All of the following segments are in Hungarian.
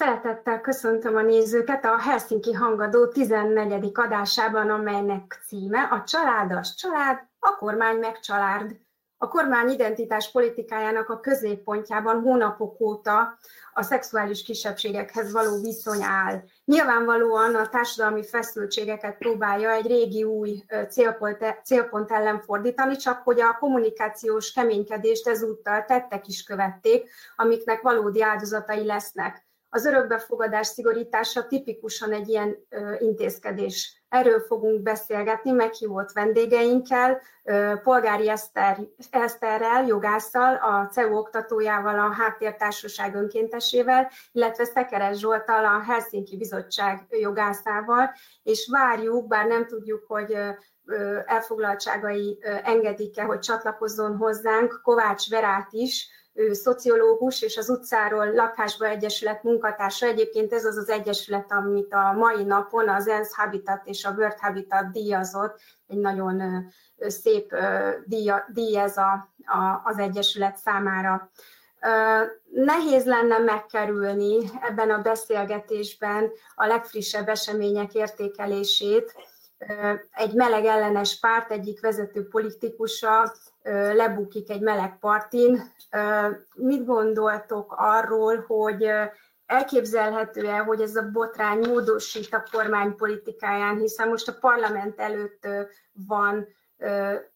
Szeretettel köszöntöm a nézőket a Helsinki Hangadó 14. adásában, amelynek címe a Család az család, a kormány meg család. A kormány identitás politikájának a középpontjában hónapok óta a szexuális kisebbségekhez való viszony áll. Nyilvánvalóan a társadalmi feszültségeket próbálja egy régi új célpont, célpont ellen fordítani, csak hogy a kommunikációs keménykedést ezúttal tettek is követték, amiknek valódi áldozatai lesznek. Az örökbefogadás szigorítása tipikusan egy ilyen intézkedés. Erről fogunk beszélgetni meghívott vendégeinkkel, Polgári Eszter, Eszterrel, jogásszal, a CEU oktatójával, a Háttértársaság önkéntesével, illetve Szekeres Zsoltal, a Helsinki Bizottság jogászával, és várjuk, bár nem tudjuk, hogy elfoglaltságai engedik-e, hogy csatlakozzon hozzánk, Kovács Verát is, ő szociológus, és az utcáról lakásba egyesület munkatársa. Egyébként ez az az egyesület, amit a mai napon az ENSZ Habitat és a World Habitat díjazott. Egy nagyon szép díj ez a, a, az egyesület számára. Nehéz lenne megkerülni ebben a beszélgetésben a legfrissebb események értékelését. Egy meleg ellenes párt egyik vezető politikusa lebukik egy meleg partin. Mit gondoltok arról, hogy elképzelhető-e, hogy ez a botrány módosít a kormány politikáján, hiszen most a parlament előtt van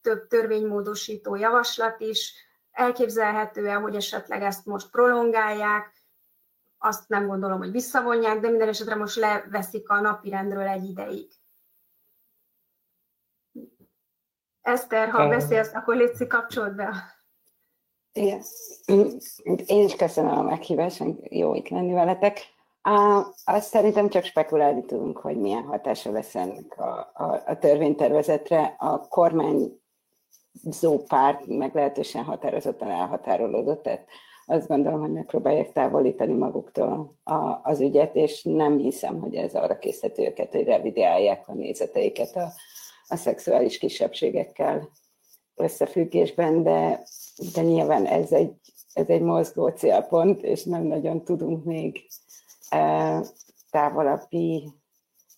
több törvénymódosító javaslat is, elképzelhető-e, hogy esetleg ezt most prolongálják, azt nem gondolom, hogy visszavonják, de minden esetre most leveszik a napirendről egy ideig. Eszter, ha beszélsz, akkor létszik kapcsolód be. Igen. Én is köszönöm a meghívást, jó itt lenni veletek. azt szerintem csak spekulálni tudunk, hogy milyen hatása lesz ennek a, a, a törvénytervezetre. A kormány párt meglehetősen határozottan elhatárolódott, tehát azt gondolom, hogy megpróbálják távolítani maguktól a, az ügyet, és nem hiszem, hogy ez arra készíteti őket, hogy revideálják a nézeteiket a, a szexuális kisebbségekkel összefüggésben, de, de nyilván ez egy, ez egy mozgó célpont, és nem nagyon tudunk még e, távolabbi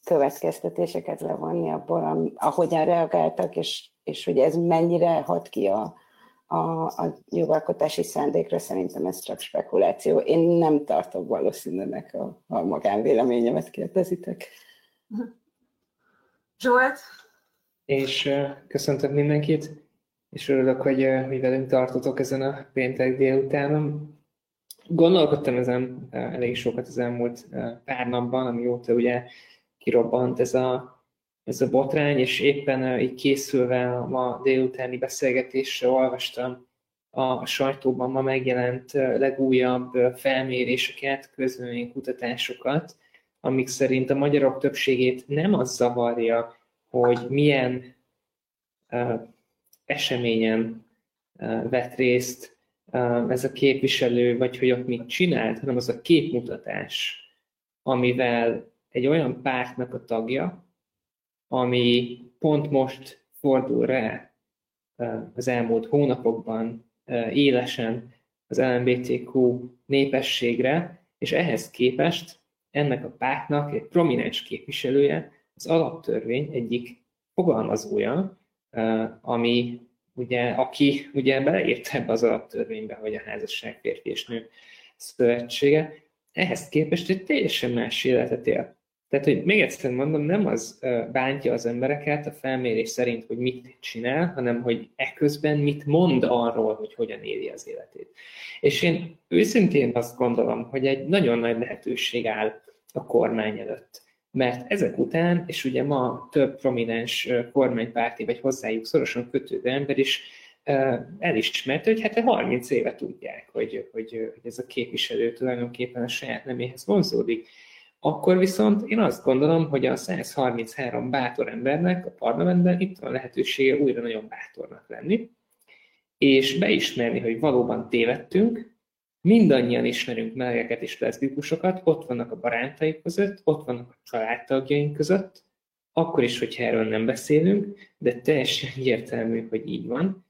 következtetéseket levonni abból, ahogyan reagáltak, és, és hogy ez mennyire hat ki a, a, a jogalkotási szándékra, szerintem ez csak spekuláció. Én nem tartok valószínűnek a, a magánvéleményemet kérdezitek. Zsolt, és köszöntök mindenkit, és örülök, hogy, hogy velünk tartotok ezen a péntek délutánon. Gondolkodtam ezen elég sokat az elmúlt pár napban, amióta ugye kirobbant ez a, ez a botrány, és éppen így készülve a ma délutáni beszélgetésre olvastam a sajtóban ma megjelent legújabb felméréseket, közvéleménykutatásokat, amik szerint a magyarok többségét nem az zavarja, hogy milyen eseményen uh, vett részt ez a képviselő, vagy hogy ott mit csinált, hanem az a képmutatás, amivel egy olyan pártnak a tagja, ami pont most fordul rá az elmúlt hónapokban élesen az LMBTQ népességre, és ehhez képest ennek a pártnak egy prominens képviselője az alaptörvény egyik fogalmazója, ami ugye, aki ugye beleírt ebbe az alaptörvénybe, hogy a házasság férfi és nő szövetsége, ehhez képest egy teljesen más életet él. Tehát, hogy még egyszer mondom, nem az bántja az embereket a felmérés szerint, hogy mit csinál, hanem hogy eközben mit mond arról, hogy hogyan éli az életét. És én őszintén azt gondolom, hogy egy nagyon nagy lehetőség áll a kormány előtt mert ezek után, és ugye ma több prominens kormánypárti vagy hozzájuk szorosan kötődő ember is elismerte, hogy hát 30 éve tudják, hogy, hogy, hogy ez a képviselő tulajdonképpen a saját neméhez vonzódik. Akkor viszont én azt gondolom, hogy a 133 bátor embernek a parlamentben itt van lehetősége újra nagyon bátornak lenni, és beismerni, hogy valóban tévedtünk, Mindannyian ismerünk melegeket és leszbikusokat, ott vannak a barátaik között, ott vannak a családtagjaink között, akkor is, hogyha erről nem beszélünk, de teljesen egyértelmű, hogy így van.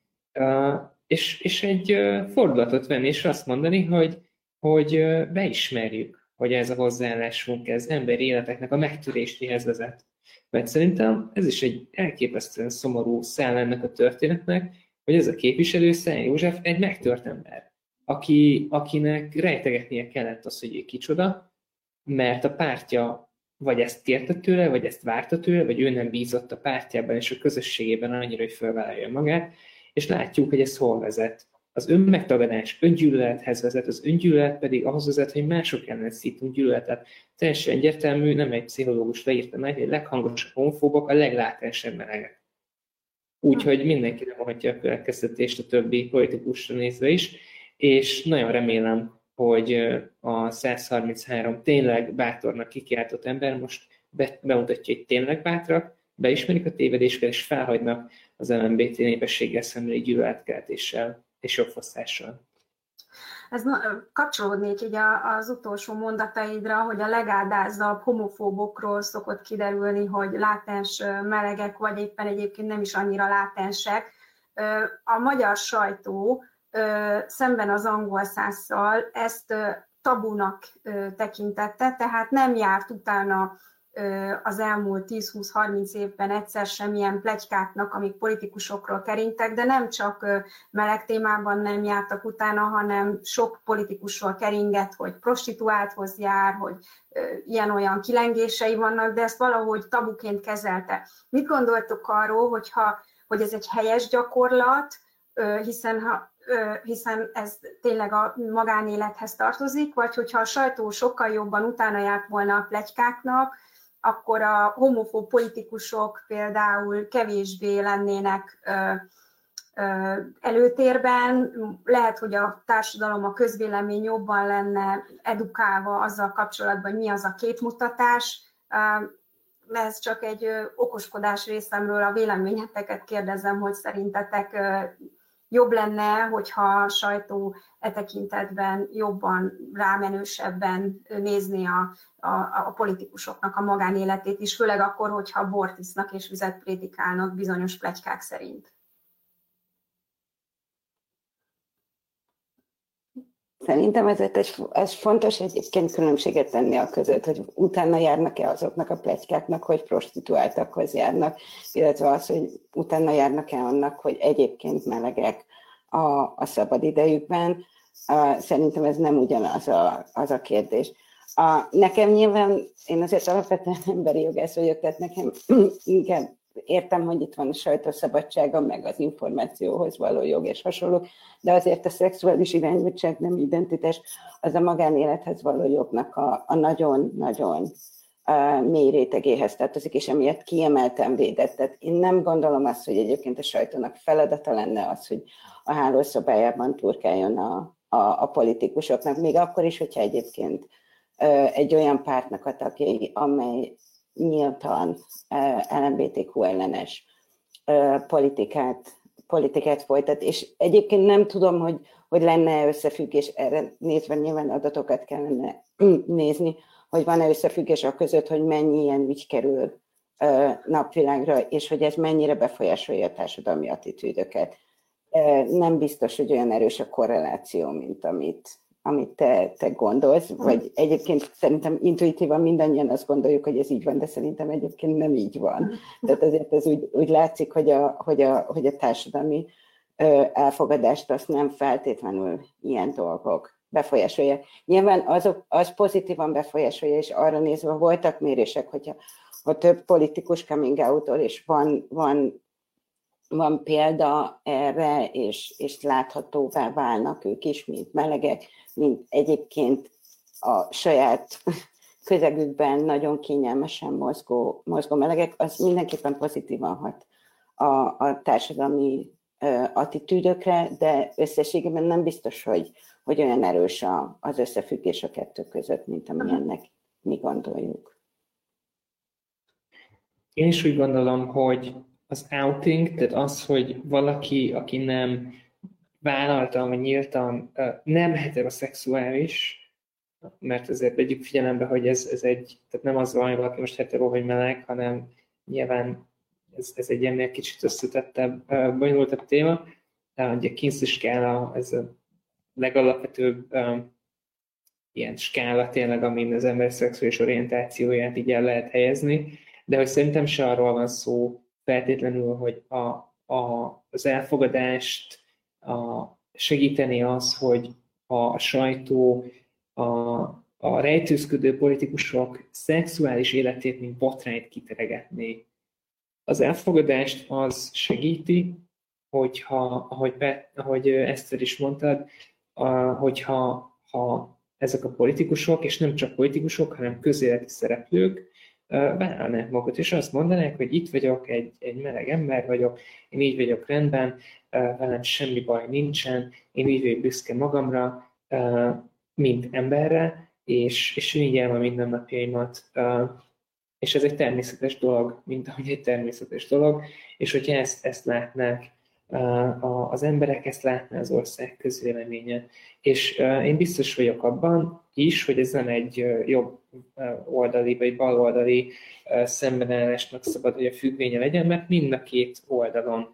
és, és egy fordulatot venni, és azt mondani, hogy, hogy beismerjük hogy ez a hozzáállásunk, ez emberi életeknek a megtöréséhez vezet. Mert szerintem ez is egy elképesztően szomorú szál ennek a történetnek, hogy ez a képviselő, Szent József egy megtört ember, aki, akinek rejtegetnie kellett az, hogy ő kicsoda, mert a pártja vagy ezt kérte tőle, vagy ezt várta tőle, vagy ő nem bízott a pártjában és a közösségében annyira, hogy felvállalja magát, és látjuk, hogy ez hol vezet. Az önmegtagadás öngyűlölethez vezet, az öngyűlölet pedig ahhoz vezet, hogy mások ellen szítunk gyűlöletet. Teljesen egyértelmű, nem egy pszichológus leírta meg, hogy a leghangosabb homofóbok a leglátásebb melegek. Úgyhogy mindenki nem a következtetést a többi politikusra nézve is, és nagyon remélem, hogy a 133 tényleg bátornak kikiáltott ember most bemutatja, hogy tényleg bátrak, beismerik a tévedéseket, és felhagynak az LMBT népességgel szembeni gyűlöletkeltéssel és jogfosztással. Ez kapcsolódnék így az utolsó mondataidra, hogy a legádázabb homofóbokról szokott kiderülni, hogy látens melegek, vagy éppen egyébként nem is annyira látensek. A magyar sajtó szemben az angol százzal ezt tabunak tekintette, tehát nem járt utána az elmúlt 10-20-30 évben egyszer semmilyen plegykáknak, amik politikusokról keringtek, de nem csak meleg témában nem jártak utána, hanem sok politikusról keringett, hogy prostituálthoz jár, hogy ilyen-olyan kilengései vannak, de ezt valahogy tabuként kezelte. Mit gondoltok arról, hogyha, hogy ez egy helyes gyakorlat, hiszen ha hiszen ez tényleg a magánélethez tartozik, vagy hogyha a sajtó sokkal jobban utána járt volna a plegykáknak, akkor a homofób politikusok például kevésbé lennének előtérben, lehet, hogy a társadalom, a közvélemény jobban lenne edukálva azzal kapcsolatban, hogy mi az a képmutatás. Ez csak egy okoskodás részemről a véleményeteket kérdezem, hogy szerintetek jobb lenne, hogyha a sajtó e tekintetben jobban, rámenősebben nézni a, a, a politikusoknak a magánéletét is, főleg akkor, hogyha bort isznak és vizet prédikálnak bizonyos plegykák szerint. Szerintem ezért egy, ez fontos egyébként különbséget tenni a között, hogy utána járnak-e azoknak a plegykáknak, hogy prostituáltakhoz járnak, illetve az, hogy utána járnak-e annak, hogy egyébként melegek a, a szabad idejükben. Szerintem ez nem ugyanaz a, az a kérdés. A, nekem nyilván, én azért alapvetően emberi jogász vagyok, tehát nekem inkább értem, hogy itt van a sajtószabadsága, meg az információhoz való jog és hasonlók, de azért a szexuális irányultság, nem identitás, az a magánélethez való jognak a nagyon-nagyon mély rétegéhez tartozik, és emiatt kiemelten védett. Tehát én nem gondolom azt, hogy egyébként a sajtónak feladata lenne az, hogy a hálószobájában turkáljon a, a, a politikusoknak, még akkor is, hogyha egyébként egy olyan pártnak a tagjai, amely nyíltan LMBTQ ellenes politikát, politikát folytat, és egyébként nem tudom, hogy, hogy lenne összefüggés, erre nézve nyilván adatokat kellene nézni, hogy van-e összefüggés a között, hogy mennyi ilyen ügy kerül napvilágra, és hogy ez mennyire befolyásolja a társadalmi attitűdöket. Nem biztos, hogy olyan erős a korreláció, mint amit, amit te, te gondolsz, vagy egyébként szerintem intuitívan mindannyian azt gondoljuk, hogy ez így van, de szerintem egyébként nem így van. Tehát azért ez úgy, úgy látszik, hogy a, hogy a, hogy a társadalmi elfogadást azt nem feltétlenül ilyen dolgok befolyásolja. Nyilván azok, az pozitívan befolyásolja, és arra nézve voltak mérések, hogyha ha több politikus coming out és van, van, van példa erre, és, és láthatóvá válnak ők is, mint melegek, mint egyébként a saját közegükben nagyon kényelmesen mozgó, mozgó melegek, az mindenképpen pozitívan hat a, a társadalmi attitűdökre, de összességében nem biztos, hogy, hogy olyan erős a, az összefüggés a kettő között, mint amilyennek mi gondoljuk. Én is úgy gondolom, hogy az outing, tehát az, hogy valaki, aki nem vállaltan vagy nyíltan nem heteroszexuális, mert azért vegyük figyelembe, hogy ez, ez egy, tehát nem az van, hogy valaki most hetero vagy meleg, hanem nyilván ez, ez egy ennél kicsit összetettebb, bonyolultabb téma. De ugye Kinsz is kell ez a legalapvetőbb ilyen skála tényleg, amin az ember szexuális orientációját így el lehet helyezni, de hogy szerintem se arról van szó feltétlenül, hogy a, a, az elfogadást a, segíteni az, hogy a sajtó a, a rejtőzködő politikusok szexuális életét, mint botrányt kiteregetné. Az elfogadást az segíti, hogyha, ahogy, Be, ahogy Eszter is mondtad, a, hogyha ha ezek a politikusok, és nem csak politikusok, hanem közéleti szereplők vállalnák magukat, és azt mondanák, hogy itt vagyok, egy, egy meleg ember vagyok, én így vagyok rendben, velem semmi baj nincsen, én így vagyok büszke magamra, mint emberre, és, és élem a mindennapjaimat. És ez egy természetes dolog, mint ahogy egy természetes dolog, és hogyha ezt, ezt látnák az emberek, ezt látná az ország közvéleménye. És én biztos vagyok abban is, hogy ez nem egy jobb oldali vagy baloldali szembenállásnak szabad, hogy a függvénye legyen, mert mind a két oldalon,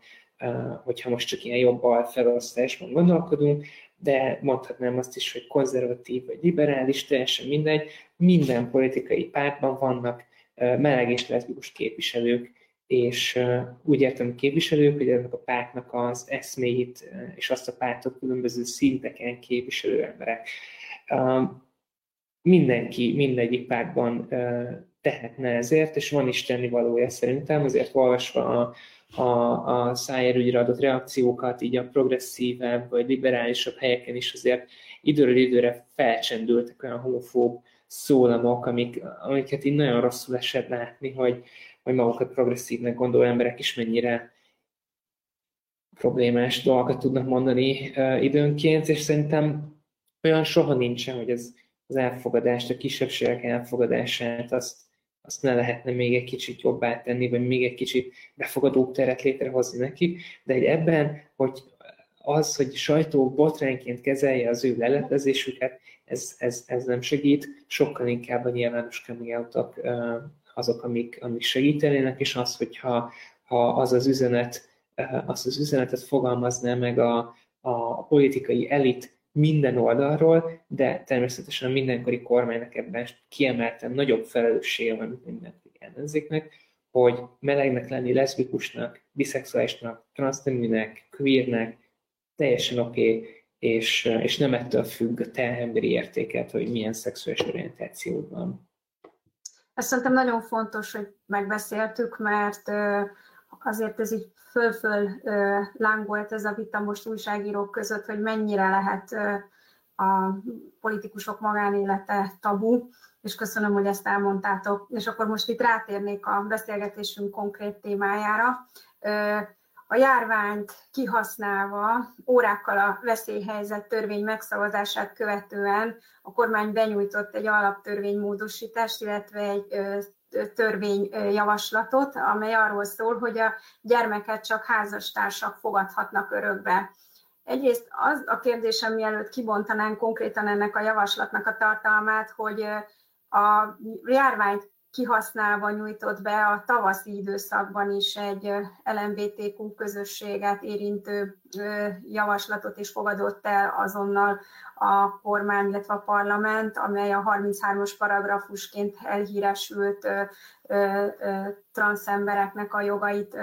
hogyha most csak ilyen jobb-bal felosztásban gondolkodunk, de mondhatnám azt is, hogy konzervatív vagy liberális, teljesen mindegy, minden politikai pártban vannak meleg és leszbikus képviselők, és úgy értem képviselők, hogy ennek a pártnak az eszméit és azt a pártot különböző szinteken képviselő emberek. Mindenki, mindegyik pártban tehetne ezért, és van is tennivalója szerintem, azért olvasva a, a, a szájérügyre adott reakciókat, így a progresszívebb vagy liberálisabb helyeken is azért időről időre felcsendültek olyan homofób szólamok, amik, amiket így nagyon rosszul esett látni, hogy, hogy magukat progresszívnek gondoló emberek is mennyire problémás dolgokat tudnak mondani időnként, és szerintem olyan soha nincsen, hogy az, az elfogadást, a kisebbségek elfogadását, azt, azt ne lehetne még egy kicsit jobbá tenni, vagy még egy kicsit befogadóbb teret létrehozni nekik, de egy ebben, hogy az, hogy sajtó botrányként kezelje az ő leleplezésüket, ez, ez, ez nem segít, sokkal inkább a nyilvános coming azok, amik, amik segítenének, és az, hogyha ha az az üzenet, eh, azt az üzenetet fogalmazná meg a, a politikai elit minden oldalról, de természetesen a mindenkori kormánynak ebben kiemelten nagyobb felelőssége van, mint mindenkori ellenzéknek, hogy melegnek lenni, leszbikusnak, biszexuálisnak, transzneműnek, queernek, teljesen oké, okay, és, és nem ettől függ a te emberi értéket, hogy milyen szexuális orientációd van. Ezt szerintem nagyon fontos, hogy megbeszéltük, mert azért ez így föl-föl lángolt ez a vita most újságírók között, hogy mennyire lehet a politikusok magánélete tabu, és köszönöm, hogy ezt elmondtátok. És akkor most itt rátérnék a beszélgetésünk konkrét témájára a járványt kihasználva órákkal a veszélyhelyzet törvény megszavazását követően a kormány benyújtott egy alaptörvénymódosítást, illetve egy törvényjavaslatot, amely arról szól, hogy a gyermeket csak házastársak fogadhatnak örökbe. Egyrészt az a kérdésem, mielőtt kibontanánk konkrétan ennek a javaslatnak a tartalmát, hogy a járványt kihasználva nyújtott be a tavaszi időszakban is egy LMBTQ közösséget érintő javaslatot is fogadott el azonnal a kormány, illetve a parlament, amely a 33-as paragrafusként elhíresült transzembereknek a jogait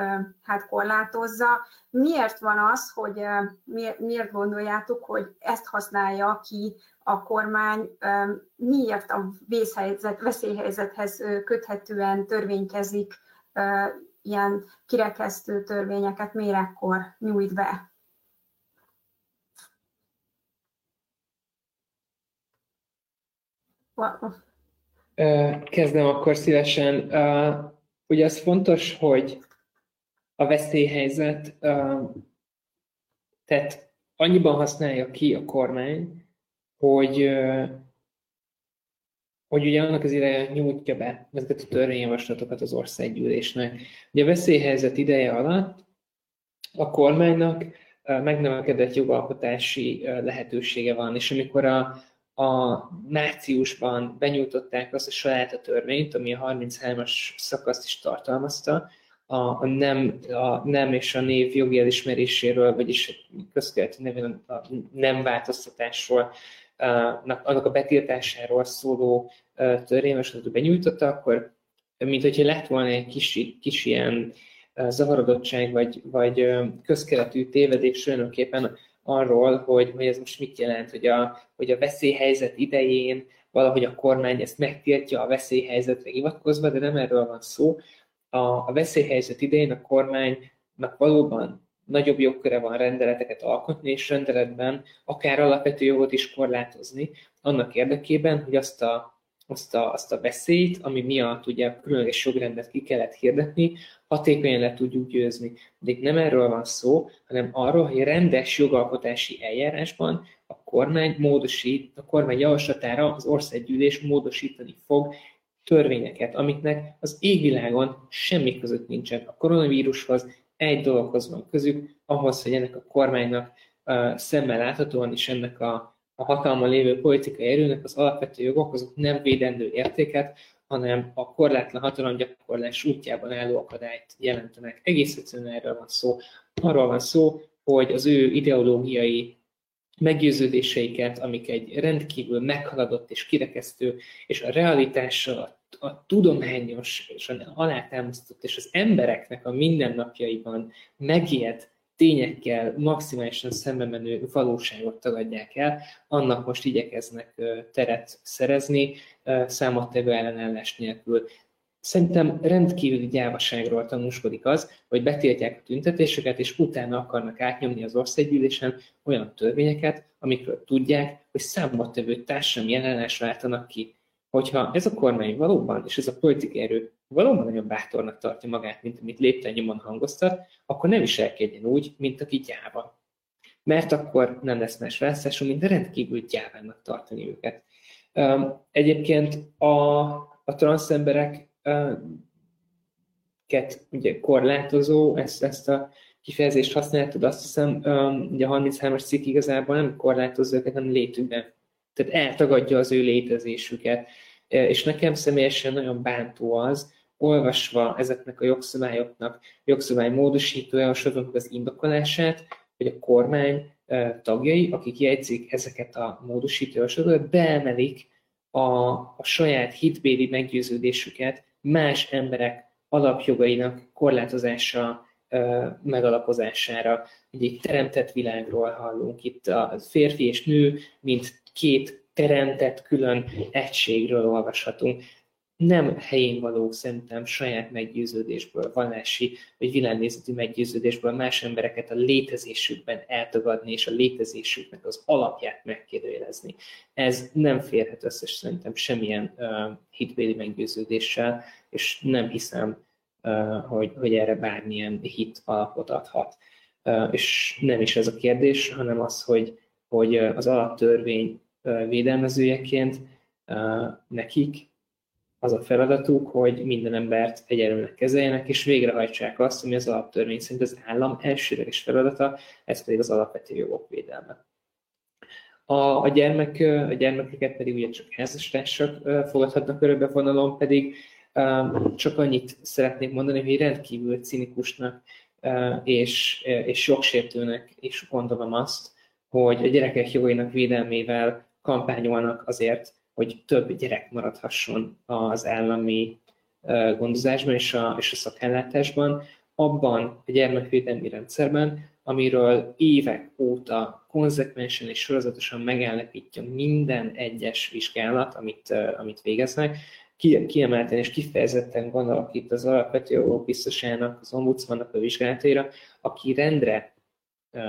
hát korlátozza. Miért van az, hogy miért gondoljátok, hogy ezt használja ki a kormány miért a vészhelyzet, veszélyhelyzethez köthetően törvénykezik ilyen kirekesztő törvényeket, mérekkor nyújt be? Kezdem akkor szívesen. Ugye az fontos, hogy a veszélyhelyzet, tehát annyiban használja ki a kormány, hogy, hogy ugye annak az ideje nyújtja be ezeket a törvényjavaslatokat az országgyűlésnek. Ugye a veszélyhelyzet ideje alatt a kormánynak megnövekedett jogalkotási lehetősége van, és amikor a, a márciusban benyújtották azt a saját a törvényt, ami a 33-as szakaszt is tartalmazta, a, a, nem, a nem és a név jogi elismeréséről, vagyis közkeleti nevén a nem változtatásról annak a betiltásáról szóló törvényjavaslatot benyújtotta, akkor mint hogyha lett volna egy kis, kis ilyen zavarodottság, vagy, vagy közkeletű tévedés tulajdonképpen arról, hogy, hogy ez most mit jelent, hogy a, hogy a veszélyhelyzet idején valahogy a kormány ezt megtiltja a veszélyhelyzetre hivatkozva, de nem erről van szó. A, a veszélyhelyzet idején a kormánynak valóban nagyobb jogköre van rendeleteket alkotni, és rendeletben akár alapvető jogot is korlátozni, annak érdekében, hogy azt a azt a, azt a veszélyt, ami miatt ugye különleges jogrendet ki kellett hirdetni, hatékonyan le tudjuk győzni. De itt nem erről van szó, hanem arról, hogy rendes jogalkotási eljárásban a kormány módosít, a kormány javaslatára az országgyűlés módosítani fog törvényeket, amiknek az égvilágon semmi között nincsen. A koronavírushoz egy dologhoz van közük, ahhoz, hogy ennek a kormánynak uh, szemmel láthatóan is ennek a a hatalma lévő politikai erőnek az alapvető jogok azok nem védendő értéket, hanem a korlátlan hatalomgyakorlás útjában álló akadályt jelentenek. Egész egyszerűen erről van szó. Arról van szó, hogy az ő ideológiai meggyőződéseiket, amik egy rendkívül meghaladott és kirekesztő, és a realitással, a, a tudományos és a alátámasztott, és az embereknek a mindennapjaiban megijedt tényekkel maximálisan szembe menő valóságot tagadják el, annak most igyekeznek teret szerezni, számottevő ellenállás nélkül. Szerintem rendkívüli gyávaságról tanúskodik az, hogy betiltják a tüntetéseket, és utána akarnak átnyomni az országgyűlésen olyan törvényeket, amikről tudják, hogy számottevő társadalmi ellenállás váltanak ki. Hogyha ez a kormány valóban, és ez a politikai erő valóban nagyon bátornak tartja magát, mint amit lépten nyomon hangoztat, akkor nem viselkedjen úgy, mint aki gyáva. Mert akkor nem lesz más választásunk, mint rendkívül gyávának tartani őket. Egyébként a, a transzemberek ugye korlátozó, ezt, ezt a kifejezést használtad, azt hiszem, ugye a 33-as cikk igazából nem korlátozza őket, hanem létükben. Tehát eltagadja az ő létezésüket. És nekem személyesen nagyon bántó az, olvasva ezeknek a jogszabályoknak, jogszabály módosító javaslatoknak az indokolását, hogy a kormány tagjai, akik jegyzik ezeket a módosító javaslatokat, beemelik a, a saját hitbéli meggyőződésüket más emberek alapjogainak korlátozása megalapozására. Egy teremtett világról hallunk itt a férfi és nő, mint két teremtett külön egységről olvashatunk nem helyén való szerintem saját meggyőződésből, vallási vagy világnézeti meggyőződésből más embereket a létezésükben eltagadni, és a létezésüknek az alapját megkérdőjelezni. Ez nem férhet össze szerintem semmilyen uh, hitbéli meggyőződéssel, és nem hiszem, uh, hogy, hogy erre bármilyen hit alapot adhat. Uh, és nem is ez a kérdés, hanem az, hogy, hogy az alaptörvény védelmezőjeként nekik az a feladatuk, hogy minden embert egyenlőnek kezeljenek, és végrehajtsák azt, ami az alaptörvény szerint az állam elsőleges feladata, ez pedig az alapvető jogok védelme. A, a, gyermek, a gyermekeket pedig ugye csak házastársak fogadhatnak örökbe vonalon, pedig csak annyit szeretnék mondani, hogy rendkívül cinikusnak és, és jogsértőnek is gondolom azt, hogy a gyerekek jogainak védelmével kampányolnak azért, hogy több gyerek maradhasson az állami gondozásban és a, és a szakellátásban, abban a gyermekvédelmi rendszerben, amiről évek óta konzekvensen és sorozatosan megállapítja minden egyes vizsgálat, amit, amit végeznek, kiemelten és kifejezetten gondolok itt az alapvető jogok biztosának, az ombudsmannak a vizsgálatára, aki rendre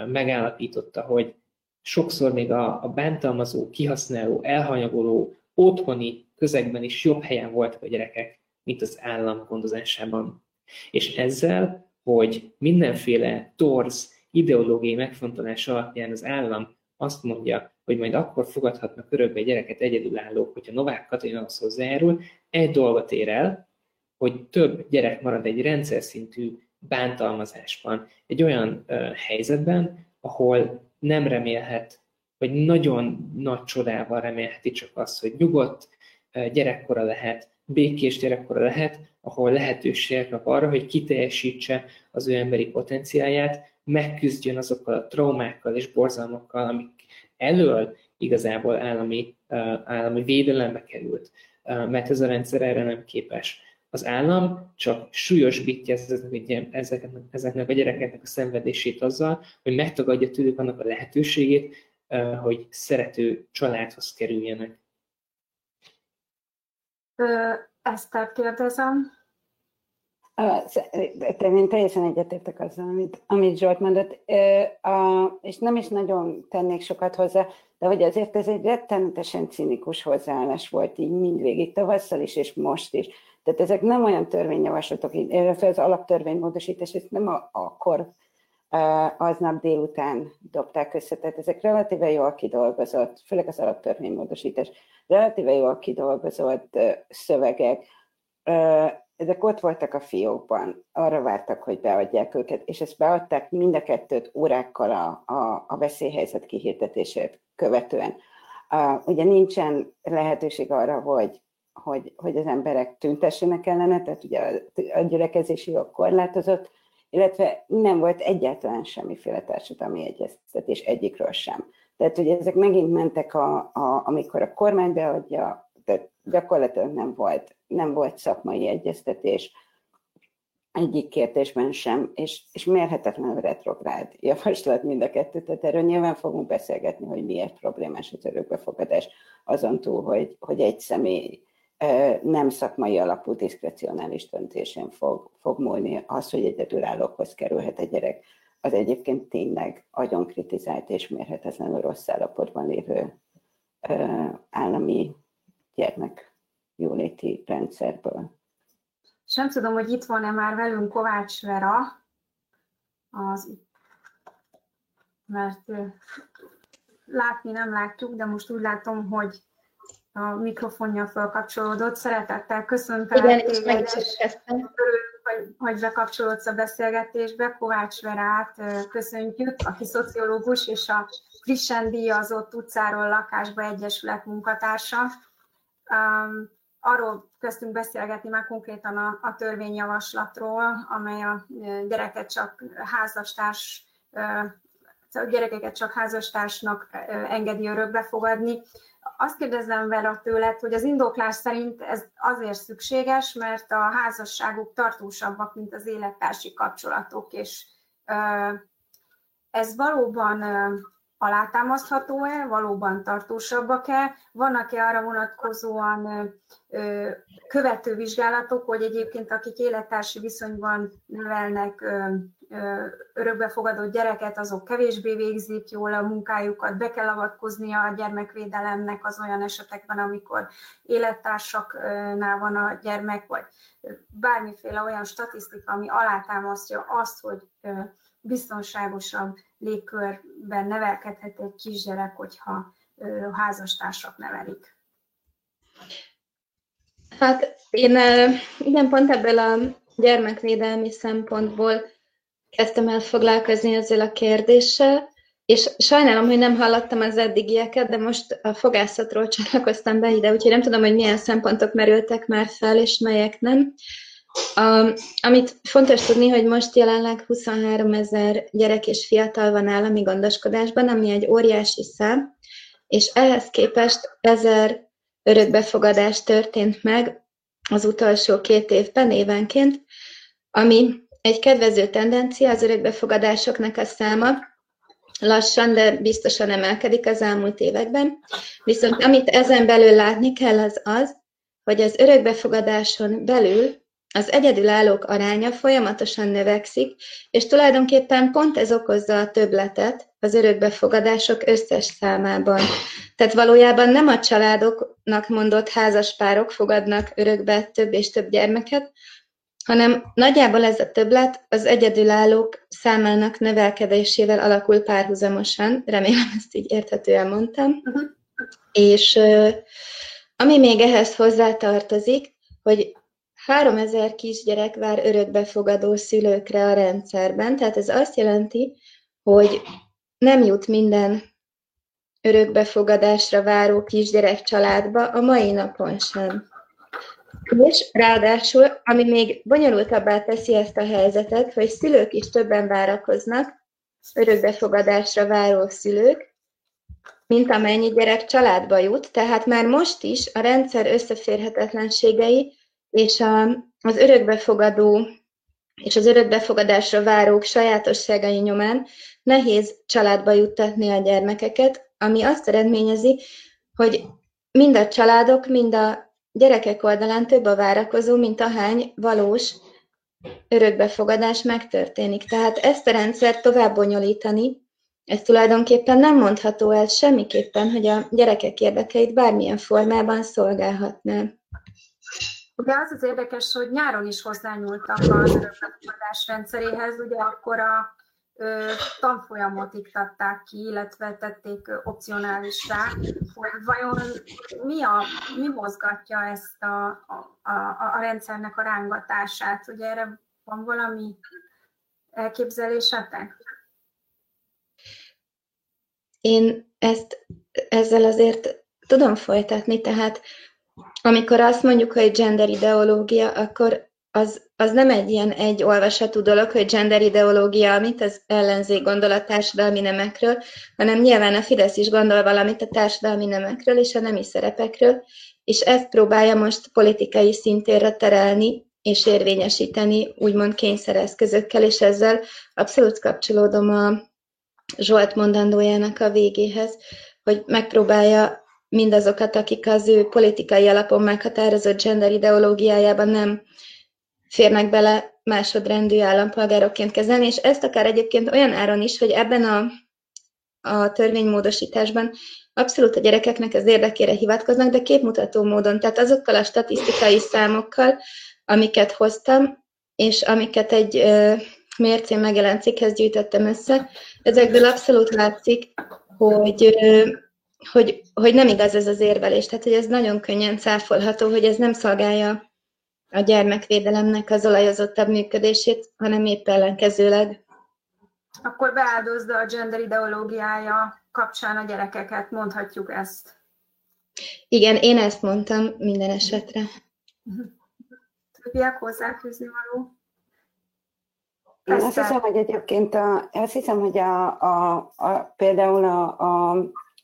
megállapította, hogy sokszor még a, a bántalmazó, kihasználó, elhanyagoló otthoni közegben is jobb helyen voltak a gyerekek, mint az állam gondozásában. És ezzel, hogy mindenféle torz ideológiai megfontolás alapján az állam azt mondja, hogy majd akkor fogadhatnak örökbe gyereket egyedülállók, hogyha Novák Katalin hozzájárul, egy dolgot ér el, hogy több gyerek marad egy rendszer szintű bántalmazásban, egy olyan uh, helyzetben, ahol nem remélhet hogy nagyon nagy csodával remélheti csak azt, hogy nyugodt gyerekkora lehet, békés gyerekkora lehet, ahol lehetőségek kap arra, hogy kiteljesítse az ő emberi potenciáját, megküzdjön azokkal a traumákkal és borzalmakkal, amik elől igazából állami, állami védelembe került, mert ez a rendszer erre nem képes. Az állam csak súlyosbítja ezeknek, ezeknek a gyerekeknek a szenvedését azzal, hogy megtagadja tőlük annak a lehetőségét, hogy szerető családhoz kerüljenek. Eszter kérdezem. Én teljesen egyetértek azzal, amit, amit Zsolt mondott, és nem is nagyon tennék sokat hozzá, de hogy azért ez egy rettenetesen cinikus hozzáállás volt így mindvégig, tavasszal is, és most is. Tehát ezek nem olyan törvényjavaslatok, illetve az alaptörvénymódosítás, ezt nem a, akkor aznap délután dobták össze, tehát ezek relatíve jól kidolgozott, főleg az alaptörvénymódosítás, relatíve jól kidolgozott szövegek, ezek ott voltak a fiókban, arra vártak, hogy beadják őket, és ezt beadták mind a kettőt órákkal a, a, a veszélyhelyzet kihirdetését követően. Uh, ugye nincsen lehetőség arra, hogy, hogy, hogy az emberek tüntessenek ellene, tehát ugye a, a gyülekezési jog korlátozott, illetve nem volt egyáltalán semmiféle társadalmi egyeztetés egyikről sem. Tehát ugye ezek megint mentek, a, a, amikor a kormány beadja, tehát gyakorlatilag nem volt, nem volt szakmai egyeztetés egyik kérdésben sem, és, és mérhetetlen retrográd javaslat mind a kettő, tehát erről nyilván fogunk beszélgetni, hogy miért problémás az örökbefogadás, azon túl, hogy, hogy egy személy nem szakmai alapú diszkrecionális döntésén fog, fog múlni az, hogy egyedülállókhoz kerülhet egy gyerek, az egyébként tényleg agyon kritizált és mérhetetlenül rossz állapotban lévő állami gyermek jóléti rendszerből. És nem tudom, hogy itt van-e már velünk Kovács Vera, az, mert látni nem látjuk, de most úgy látom, hogy a mikrofonja felkapcsolódott. Szeretettel köszöntelek Igen, és meg is hogy, hogy bekapcsolódsz a beszélgetésbe. Kovács Verát köszöntjük, aki szociológus és a frissen díjazott utcáról lakásba egyesület munkatársa. Um, arról kezdtünk beszélgetni már konkrétan a, a törvényjavaslatról, amely a gyereket csak házastárs a gyerekeket csak házastársnak engedi örökbe fogadni. Azt kérdezem vele tőled, hogy az indoklás szerint ez azért szükséges, mert a házasságok tartósabbak, mint az élettársi kapcsolatok, és ez valóban alátámasztható-e, valóban tartósabbak-e, vannak-e arra vonatkozóan követő vizsgálatok, hogy egyébként akik élettársi viszonyban nevelnek örökbefogadott gyereket, azok kevésbé végzik jól a munkájukat, be kell avatkoznia a gyermekvédelemnek az olyan esetekben, amikor élettársaknál van a gyermek, vagy bármiféle olyan statisztika, ami alátámasztja azt, hogy biztonságosabb légkörben nevelkedhet egy kisgyerek, hogyha házastársak nevelik. Hát én igen, pont ebből a gyermekvédelmi szempontból kezdtem el foglalkozni ezzel a kérdéssel, és sajnálom, hogy nem hallottam az eddigieket, de most a fogászatról csatlakoztam be ide, úgyhogy nem tudom, hogy milyen szempontok merültek már fel, és melyek nem. A, amit fontos tudni, hogy most jelenleg 23 ezer gyerek és fiatal van állami gondoskodásban, ami egy óriási szám, és ehhez képest ezer örökbefogadás történt meg az utolsó két évben évenként, ami egy kedvező tendencia az örökbefogadásoknak a száma, lassan, de biztosan emelkedik az elmúlt években. Viszont amit ezen belül látni kell, az az, hogy az örökbefogadáson belül az egyedülállók aránya folyamatosan növekszik, és tulajdonképpen pont ez okozza a többletet az örökbefogadások összes számában. Tehát valójában nem a családoknak mondott házaspárok fogadnak örökbe több és több gyermeket, hanem nagyjából ez a többlet az egyedülállók számának növelkedésével alakul párhuzamosan, remélem ezt így érthetően mondtam, uh-huh. és ami még ehhez hozzátartozik, hogy 3000 kisgyerek vár örökbefogadó szülőkre a rendszerben, tehát ez azt jelenti, hogy nem jut minden örökbefogadásra váró kisgyerek családba a mai napon sem. És ráadásul, ami még bonyolultabbá teszi ezt a helyzetet, hogy szülők is többen várakoznak, örökbefogadásra váró szülők, mint amennyi gyerek családba jut, tehát már most is a rendszer összeférhetetlenségei és a, az örökbefogadó és az örökbefogadásra várók sajátosságai nyomán nehéz családba juttatni a gyermekeket, ami azt eredményezi, hogy mind a családok, mind a gyerekek oldalán több a várakozó, mint ahány valós örökbefogadás megtörténik. Tehát ezt a rendszert tovább bonyolítani, ez tulajdonképpen nem mondható el semmiképpen, hogy a gyerekek érdekeit bármilyen formában szolgálhatná. Ugye az az érdekes, hogy nyáron is hozzányúltak az örökbefogadás rendszeréhez, ugye akkor a ö, tanfolyamot iktatták ki, illetve tették opcionálisra, hogy vajon mi, a, mi mozgatja ezt a, a, a, a rendszernek a rángatását. Ugye erre van valami elképzelésetek? Én ezt ezzel azért tudom folytatni, tehát amikor azt mondjuk, hogy gender ideológia, akkor az, az nem egy ilyen egy olvasatú dolog, hogy gender ideológia, amit az ellenzék gondol a társadalmi nemekről, hanem nyilván a Fidesz is gondol valamit a társadalmi nemekről és a nemi szerepekről, és ezt próbálja most politikai szintérre terelni, és érvényesíteni úgymond kényszereszközökkel, és ezzel abszolút kapcsolódom a Zsolt mondandójának a végéhez, hogy megpróbálja mindazokat, akik az ő politikai alapon meghatározott gender ideológiájában nem férnek bele másodrendű állampolgárokként kezelni, és ezt akár egyébként olyan áron is, hogy ebben a, a törvénymódosításban abszolút a gyerekeknek az érdekére hivatkoznak, de képmutató módon, tehát azokkal a statisztikai számokkal, amiket hoztam, és amiket egy ö, mércén megjelent cikkhez gyűjtöttem össze, ezekből abszolút látszik, hogy ö, hogy, hogy nem igaz ez az érvelés, tehát hogy ez nagyon könnyen cáfolható, hogy ez nem szolgálja a gyermekvédelemnek az olajozottabb működését, hanem épp ellenkezőleg. Akkor beáldozza a gender ideológiája kapcsán a gyerekeket, mondhatjuk ezt. Igen, én ezt mondtam minden esetre. Többiek hozzáfűzni való? Én azt hiszem, hogy egyébként a, azt hiszem, hogy a, a, a, például a, a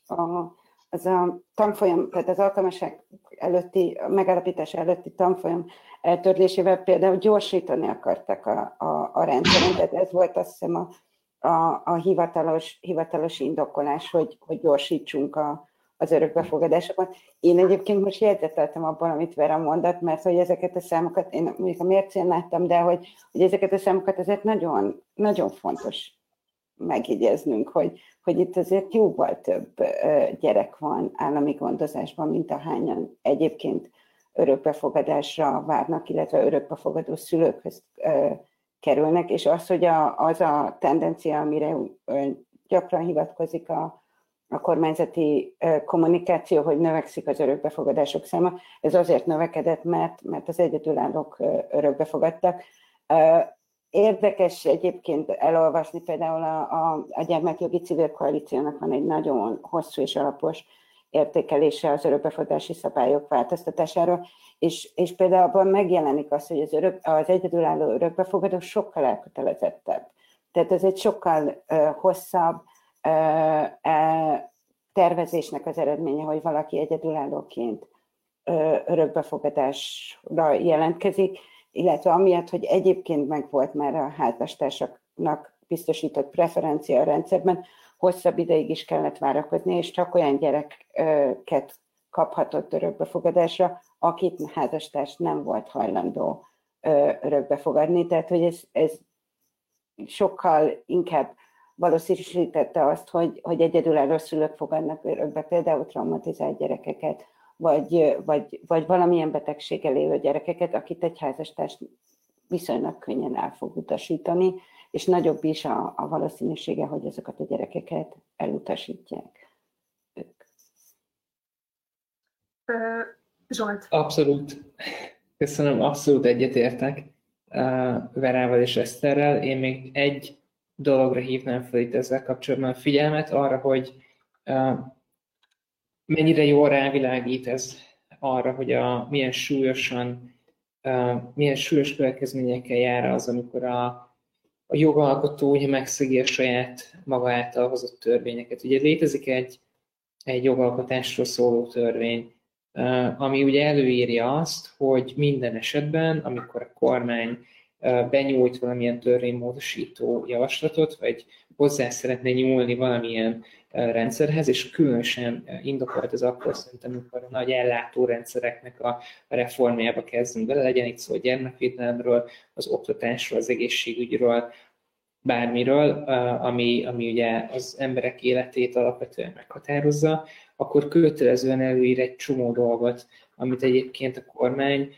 a, az a tanfolyam, tehát az alkalmaság előtti, megállapítás előtti tanfolyam eltörlésével például gyorsítani akartak a, a, a rendszeren, tehát ez volt azt hiszem a, a, a hivatalos, hivatalos indokolás, hogy, hogy gyorsítsunk a, az örökbefogadásokat. Én egyébként most jegyzeteltem abban, amit Vera mondott, mert hogy ezeket a számokat, én még a mércén láttam, de hogy, hogy ezeket a számokat azért nagyon, nagyon fontos megjegyeznünk, hogy, hogy itt azért jóval több gyerek van állami gondozásban, mint ahányan egyébként örökbefogadásra várnak, illetve örökbefogadó szülőkhöz kerülnek, és az, hogy a, az a tendencia, amire gyakran hivatkozik a, a kormányzati kommunikáció, hogy növekszik az örökbefogadások száma, ez azért növekedett, mert, mert az egyedülállók örökbefogadtak. Érdekes egyébként elolvasni például a, a, a Gyermekjogi Civil Koalíciónak van egy nagyon hosszú és alapos értékelése az örökbefogadási szabályok változtatásáról, és, és például abban megjelenik az, hogy az, örök, az egyedülálló örökbefogadó sokkal elkötelezettebb. Tehát ez egy sokkal uh, hosszabb uh, uh, tervezésnek az eredménye, hogy valaki egyedülállóként uh, örökbefogadásra jelentkezik, illetve amiatt, hogy egyébként meg volt már a házastársaknak biztosított preferencia a rendszerben, hosszabb ideig is kellett várakozni, és csak olyan gyereket kaphatott örökbefogadásra, akit házastárs nem volt hajlandó örökbefogadni. Tehát, hogy ez, ez sokkal inkább valószínűsítette azt, hogy, hogy egyedülálló szülők fogadnak örökbe például traumatizált gyerekeket, vagy, vagy, vagy valamilyen betegséggel élő gyerekeket, akit egy házastárs viszonylag könnyen el fog utasítani, és nagyobb is a, a valószínűsége, hogy ezeket a gyerekeket elutasítják ők. Zsolt. Abszolút. Köszönöm, abszolút egyetértek Verával és Eszterrel. Én még egy dologra hívnám fel itt ezzel kapcsolatban a figyelmet, arra, hogy mennyire jól rávilágít ez arra, hogy a, milyen súlyosan, uh, milyen súlyos következményekkel jár az, amikor a, a jogalkotó ugye megszegi a saját maga által hozott törvényeket. Ugye létezik egy, egy jogalkotásról szóló törvény, ami ugye előírja azt, hogy minden esetben, amikor a kormány benyújt valamilyen törvénymódosító javaslatot, vagy hozzá szeretne nyúlni valamilyen rendszerhez, és különösen indokolt az akkor szerintem, amikor a nagy ellátórendszereknek a reformjába kezdünk bele, legyen itt szó a gyermekvédelemről, az oktatásról, az egészségügyről, bármiről, ami, ami ugye az emberek életét alapvetően meghatározza, akkor kötelezően előír egy csomó dolgot, amit egyébként a kormány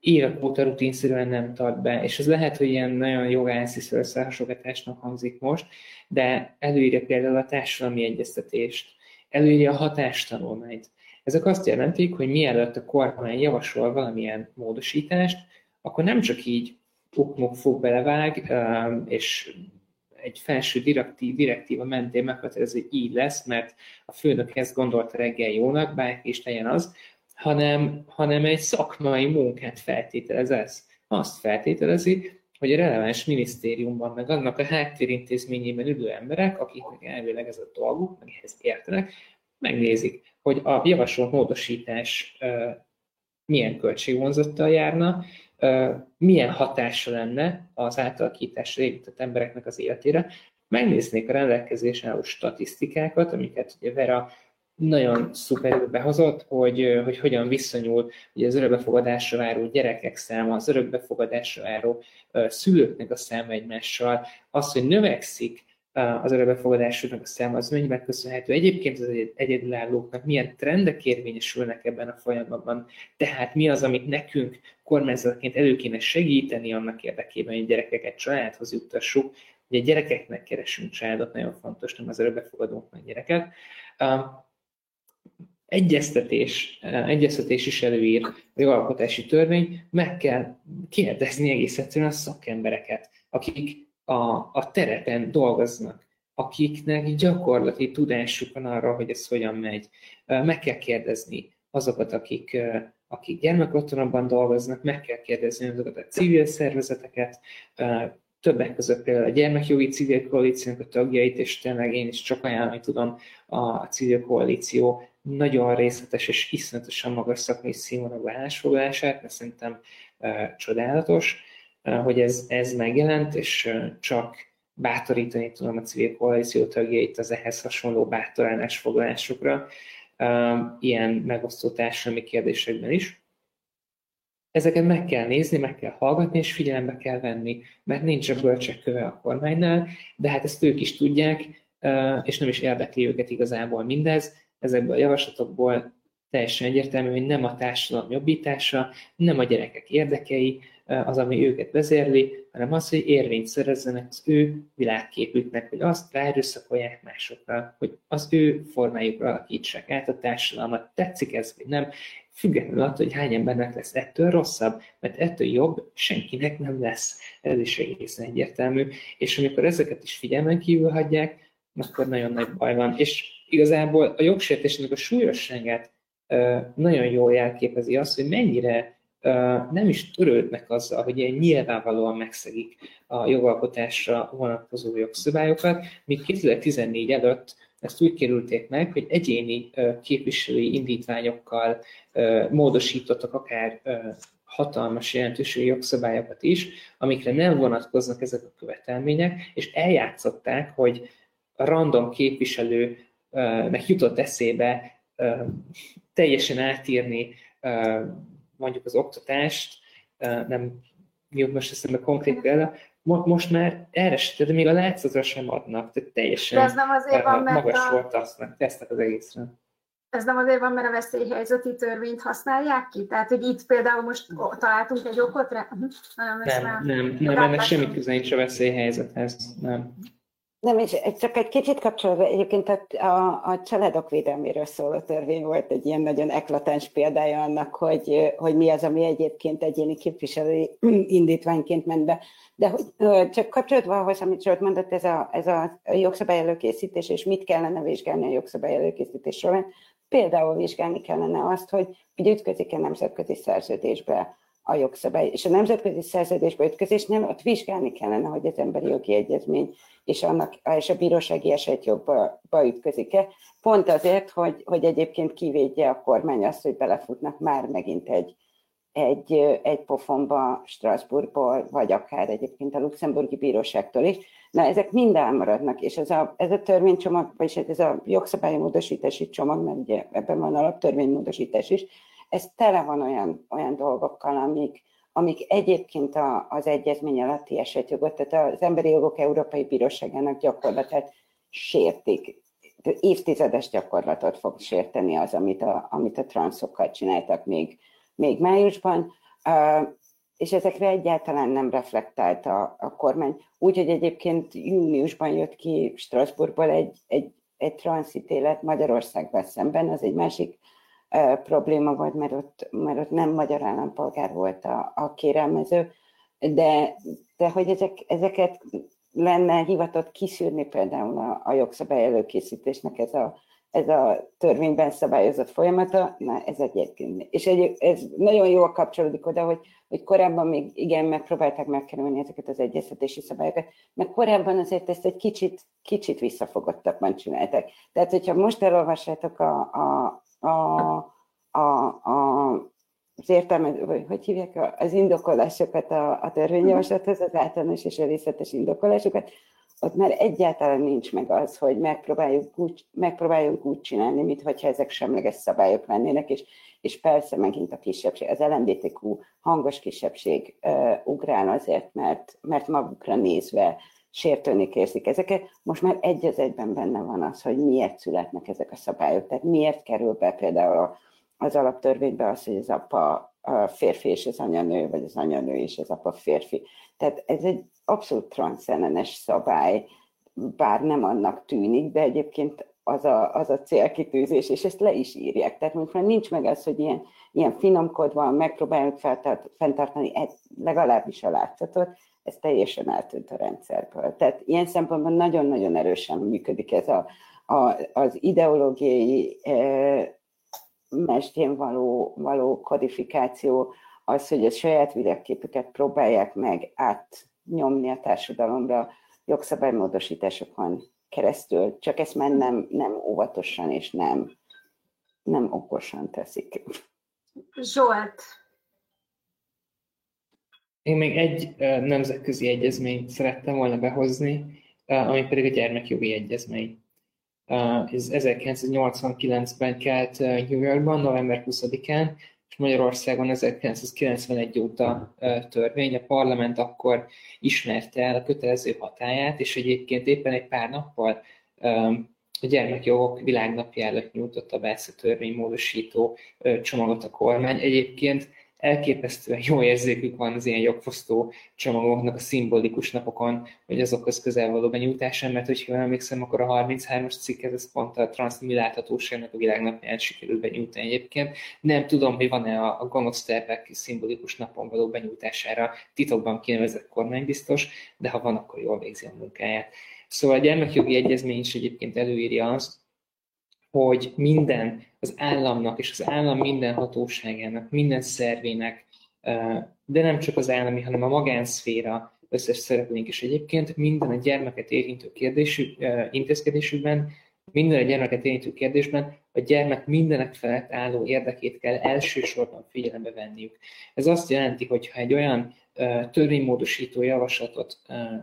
évek óta rutinszerűen nem tart be, és ez lehet, hogy ilyen nagyon jogászi összehasonlításnak hangzik most, de előírja például a társadalmi egyeztetést, előírja a hatástanulmányt. Ezek azt jelentik, hogy mielőtt a kormány javasol valamilyen módosítást, akkor nem csak így ukmok fog belevág, és egy felső direktív, direktíva mentén meghatároz, hogy így lesz, mert a főnök ezt gondolta reggel jónak, bárki is legyen az, hanem, hanem egy szakmai munkát feltételez ez. Azt feltételezi, hogy a releváns minisztériumban, meg annak a háttérintézményében ülő emberek, akiknek elvileg ez a dolguk, meg ehhez értenek, megnézik, hogy a javasolt módosítás milyen költségvonzattal járna, milyen hatása lenne az átalakításra érintett embereknek az életére. Megnéznék a rendelkezésen álló statisztikákat, amiket ugye Vera nagyon szuperül behozott, hogy, hogy hogyan viszonyul ugye az örökbefogadásra váró gyerekek száma, az örökbefogadásra váró szülőknek a száma egymással, az, hogy növekszik az örökbefogadásoknak a száma, az mennyiben köszönhető? Egyébként az egyedülállóknak, milyen trendek érvényesülnek ebben a folyamatban, tehát mi az, amit nekünk kormányzatként elő kéne segíteni annak érdekében, hogy gyerekeket családhoz juttassuk, Ugye gyerekeknek keresünk családot, nagyon fontos, nem az örökbefogadóknak gyereket egyeztetés, egyeztetés is előír a jogalkotási törvény, meg kell kérdezni egész egyszerűen a szakembereket, akik a, a terepen dolgoznak, akiknek gyakorlati tudásuk van arra, hogy ez hogyan megy. Meg kell kérdezni azokat, akik, akik gyermekotthonokban dolgoznak, meg kell kérdezni azokat a civil szervezeteket, többek között például a gyermekjogi civil koalíciónak a tagjait, és tényleg én is csak ajánlani tudom a civil koalíció nagyon részletes és iszonyatosan magas szakmai színvonalú állásfoglalását, mert szerintem uh, csodálatos, uh, hogy ez, ez megjelent, és uh, csak bátorítani tudom a civil koalíció tagjait az ehhez hasonló bátor állásfoglalásokra, ilyen megosztó társadalmi kérdésekben is. Ezeket meg kell nézni, meg kell hallgatni, és figyelembe kell venni, mert nincs a bölcsek köve a kormánynál, de hát ezt ők is tudják, és nem is érdekli őket igazából mindez, ezekből a javaslatokból teljesen egyértelmű, hogy nem a társadalom jobbítása, nem a gyerekek érdekei az, ami őket vezérli, hanem az, hogy érvényt szerezzenek az ő világképüknek, hogy azt ráerőszakolják másokra, hogy az ő formájukra alakítsák át a társadalmat. Tetszik ez, vagy nem, függetlenül attól, hogy hány embernek lesz ettől rosszabb, mert ettől jobb senkinek nem lesz. Ez is egészen egyértelmű. És amikor ezeket is figyelmen kívül hagyják, akkor nagyon nagy baj van. És igazából a jogsértésnek a súlyosságát nagyon jól jelképezi az, hogy mennyire nem is törődnek azzal, hogy ilyen nyilvánvalóan megszegik a jogalkotásra vonatkozó jogszabályokat, míg 2014 előtt ezt úgy kerülték meg, hogy egyéni képviselői indítványokkal módosítottak akár hatalmas jelentőségű jogszabályokat is, amikre nem vonatkoznak ezek a követelmények, és eljátszották, hogy a random képviselő meg jutott eszébe teljesen átírni mondjuk az oktatást, nem jut most eszembe konkrét példa, most már erre de még a látszatra sem adnak, tehát teljesen de ez nem azért van, mert magas a... volt tesznek, tesznek az egészre. Ez nem azért van, mert a veszélyhelyzeti törvényt használják ki? Tehát, hogy itt például most találtunk egy okot rá? Nem, nem, nem, nem ennek semmi köze nincs a veszélyhelyzethez. Nem. Nem, és csak egy kicsit kapcsolva, egyébként a, a, a családok védelméről szóló törvény volt egy ilyen nagyon eklatáns példája annak, hogy, hogy mi az, ami egyébként egyéni képviselői indítványként ment be. De hogy, csak kapcsolatban ahhoz, amit Zsolt mondott, ez a, ez a jogszabály előkészítés, és mit kellene vizsgálni a jogszabály előkészítés során, például vizsgálni kellene azt, hogy, hogy ütközik-e nemzetközi szerződésbe a jogszabály. És a nemzetközi szerződésbe ütközésnél ott vizsgálni kellene, hogy az emberi jogi egyezmény és, annak, és a bírósági esetjogba ütközik-e. Pont azért, hogy, hogy egyébként kivédje a kormány azt, hogy belefutnak már megint egy, egy, egy pofonba Strasbourgból, vagy akár egyébként a luxemburgi bíróságtól is. Na, ezek mind elmaradnak, és ez a, ez a törvénycsomag, vagy ez a jogszabálymódosítási csomag, mert ugye ebben van alaptörvénymódosítás is, ez tele van olyan, olyan dolgokkal, amik, amik egyébként a, az egyezmény alatti esetjogot, tehát az Emberi Jogok Európai Bíróságának gyakorlatát sértik. Évtizedes gyakorlatot fog sérteni az, amit a, amit a transzokkal csináltak még, még májusban, és ezekre egyáltalán nem reflektált a, a kormány. Úgyhogy egyébként júniusban jött ki Strasbourgból egy, egy, egy transzítélet Magyarországban szemben, az egy másik probléma volt, mert ott, mert ott nem magyar állampolgár volt a, a kérelmező, de, de hogy ezek, ezeket lenne hivatott kiszűrni például a, a jogszabály előkészítésnek ez a, ez a törvényben szabályozott folyamata, na ez egyébként. És egy, ez nagyon jól kapcsolódik oda, hogy, hogy korábban még igen, megpróbálták megkerülni ezeket az egyeztetési szabályokat, mert korábban azért ezt egy kicsit, kicsit visszafogottabban csináltak. Tehát, hogyha most elolvassátok a, a, a, a, a, az értelme, vagy hogy hívják, az indokolásokat a, a törvényjavaslathoz, az általános és a részletes indokolásokat, ott már egyáltalán nincs meg az, hogy megpróbáljuk úgy, megpróbáljunk úgy csinálni, mintha ezek semleges szabályok lennének, és, és persze megint a kisebbség, az LMBTQ hangos kisebbség uh, ugrál azért, mert, mert magukra nézve sértőnek érzik ezeket. Most már egy az egyben benne van az, hogy miért születnek ezek a szabályok. Tehát miért kerül be például az alaptörvénybe az, hogy az apa a férfi és az anyanő, vagy az anyanő és az apa férfi. Tehát ez egy abszolút transzcendens szabály, bár nem annak tűnik, de egyébként az a, az a célkitűzés, és ezt le is írják. Tehát most már nincs meg az, hogy ilyen, ilyen finomkodva megpróbáljuk feltart, fenntartani egy, legalábbis a látszatot, ez teljesen eltűnt a rendszerből. Tehát ilyen szempontból nagyon-nagyon erősen működik ez a, a, az ideológiai e, mestjén való, való kodifikáció, az, hogy a saját világképüket próbálják meg átnyomni a társadalomra jogszabálymódosításokon keresztül, csak ezt már nem, nem óvatosan és nem, nem okosan teszik. Zsolt, én még egy nemzetközi egyezményt szerettem volna behozni, ami pedig a gyermekjogi egyezmény. Ez 1989-ben kelt New Yorkban, november 20-án, és Magyarországon 1991 óta törvény. A parlament akkor ismerte el a kötelező hatáját, és egyébként éppen egy pár nappal a gyermekjogok világnapja előtt nyújtotta be ezt a törvénymódosító csomagot a kormány. Egyébként elképesztően jó érzékük van az ilyen jogfosztó csomagoknak a szimbolikus napokon, hogy azokhoz közel való benyújtásán, mert hogyha jól emlékszem, akkor a 33-as cikk, ez pont a transzmi láthatóságnak a világnapján sikerült benyújtani egyébként. Nem tudom, hogy van-e a, a gonosz tervek szimbolikus napon való benyújtására titokban kinevezett kormánybiztos, de ha van, akkor jól végzi a munkáját. Szóval a gyermekjogi egyezmény is egyébként előírja azt, hogy minden az államnak és az állam minden hatóságának, minden szervének, de nem csak az állami, hanem a magánszféra összes szereplőink is. Egyébként minden a gyermeket érintő kérdésű, intézkedésükben, minden a gyermeket érintő kérdésben a gyermek mindenek felett álló érdekét kell elsősorban figyelembe venniük. Ez azt jelenti, hogy ha egy olyan törvénymódosító javaslatot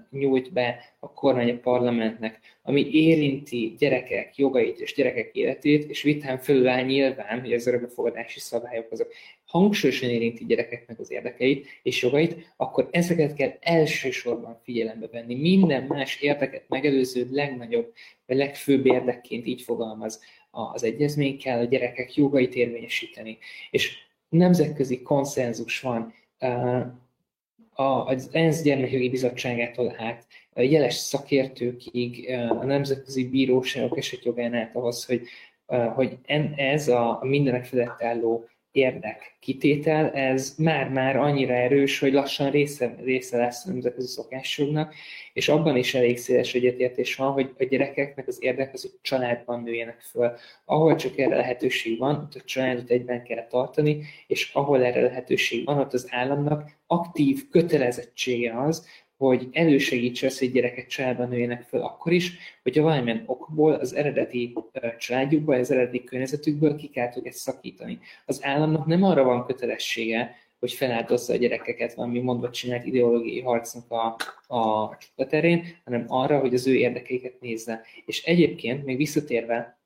nyújt be a kormány a parlamentnek, ami érinti gyerekek jogait és gyerekek életét, és vitán fölül áll nyilván, hogy az örökbefogadási szabályok azok hangsúlyosan érinti gyerekeknek az érdekeit és jogait, akkor ezeket kell elsősorban figyelembe venni. Minden más érdeket megelőző legnagyobb, vagy legfőbb érdekként így fogalmaz az egyezmény, kell a gyerekek jogait érvényesíteni. És nemzetközi konszenzus van az ENSZ gyermekjogi bizottságától át jeles szakértőkig, a nemzetközi bíróságok esetjogán át ahhoz, hogy, hogy ez a mindenek felett álló érdek kitétel, ez már-már annyira erős, hogy lassan része, része lesz a nemzetközi szokásjognak, és abban is elég széles egyetértés van, hogy a gyerekeknek az érdek az, hogy családban nőjenek föl. Ahol csak erre lehetőség van, ott a családot egyben kell tartani, és ahol erre lehetőség van, ott az államnak aktív kötelezettsége az, hogy elősegítse azt, hogy gyerekek családban nőjenek fel akkor is, hogyha valamilyen okból az eredeti családjukból, az eredeti környezetükből ki kell őket szakítani. Az államnak nem arra van kötelessége, hogy feláldozza a gyerekeket valami mondva csinált ideológiai harcnak a, a terén, hanem arra, hogy az ő érdekeiket nézze. És egyébként, még visszatérve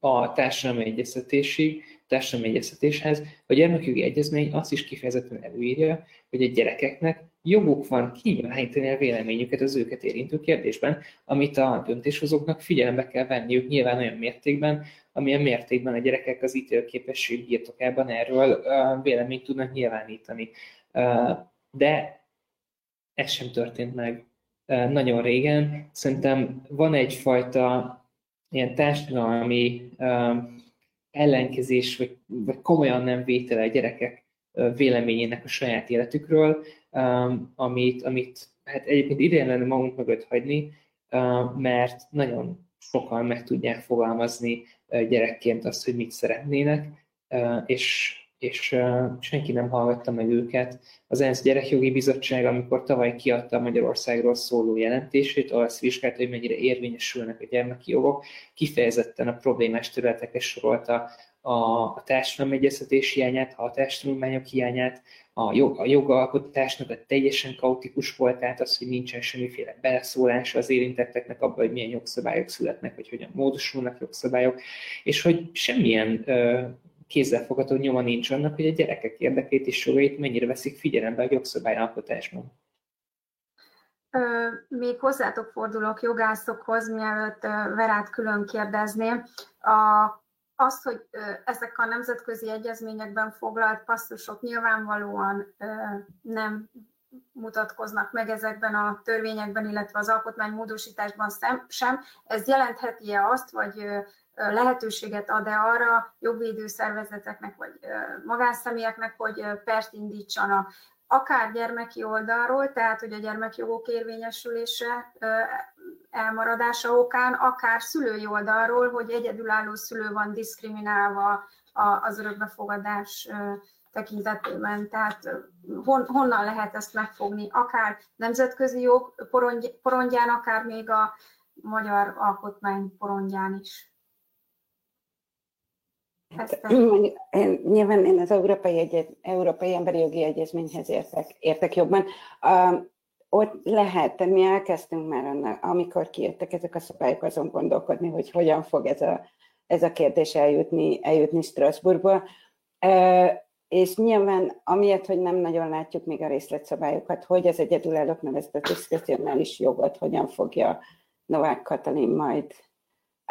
a társadalmi egyeztetésig, társadalmi egyeztetéshez, a gyermekjogi egyezmény azt is kifejezetten előírja, hogy a gyerekeknek joguk van kinyilvánítani a véleményüket az őket érintő kérdésben, amit a döntéshozóknak figyelembe kell venniük nyilván olyan mértékben, amilyen mértékben a gyerekek az ítélképesség birtokában erről véleményt tudnak nyilvánítani. De ez sem történt meg nagyon régen. Szerintem van egyfajta ilyen társadalmi ellenkezés, vagy, vagy komolyan nem vétele a gyerekek véleményének a saját életükről, amit, amit hát egyébként idején lenne magunk mögött hagyni, mert nagyon sokan meg tudják fogalmazni gyerekként azt, hogy mit szeretnének, és, és senki nem hallgatta meg őket. Az ENSZ Gyerekjogi Bizottság, amikor tavaly kiadta Magyarországról szóló jelentését, azt vizsgálta, hogy mennyire érvényesülnek a gyermeki jogok, kifejezetten a problémás területeket sorolta a, a társadalmi egyeztetés hiányát, a hatástanulmányok hiányát, a, jog, a jogalkotásnak a teljesen kaotikus tehát az, hogy nincsen semmiféle beleszólás az érintetteknek abban, hogy milyen jogszabályok születnek, vagy hogyan módosulnak jogszabályok, és hogy semmilyen ö, kézzelfogható nyoma nincs annak, hogy a gyerekek érdekét és jogait mennyire veszik figyelembe a jogszabályalkotásban. Még hozzátok fordulok jogászokhoz, mielőtt Verát külön kérdezném. A azt, hogy ezek a nemzetközi egyezményekben foglalt passzusok nyilvánvalóan nem mutatkoznak meg ezekben a törvényekben, illetve az alkotmánymódosításban sem. Ez jelentheti-e azt, vagy lehetőséget ad-e arra jogvédő szervezeteknek, vagy magánszemélyeknek, hogy pert indítsanak akár gyermeki oldalról, tehát hogy a gyermekjogok érvényesülése elmaradása okán, akár szülői oldalról, hogy egyedülálló szülő van diszkriminálva az örökbefogadás tekintetében. Tehát hon, honnan lehet ezt megfogni? Akár nemzetközi jog porondján, akár még a magyar alkotmány porondján is. Hát, én, nyilván én az Európai, Egyet, Európai Emberi Jogi Egyezményhez értek, értek jobban. Uh, ott lehet, mi elkezdtünk már annak, amikor kijöttek ezek a szabályok, azon gondolkodni, hogy hogyan fog ez a, ez a kérdés eljutni, eljutni Strasbourgba. Uh, és nyilván, amiatt, hogy nem nagyon látjuk még a részletszabályokat, hogy az egyedülállók nevezett diszkrecionális jogot hogyan fogja Novák Katalin majd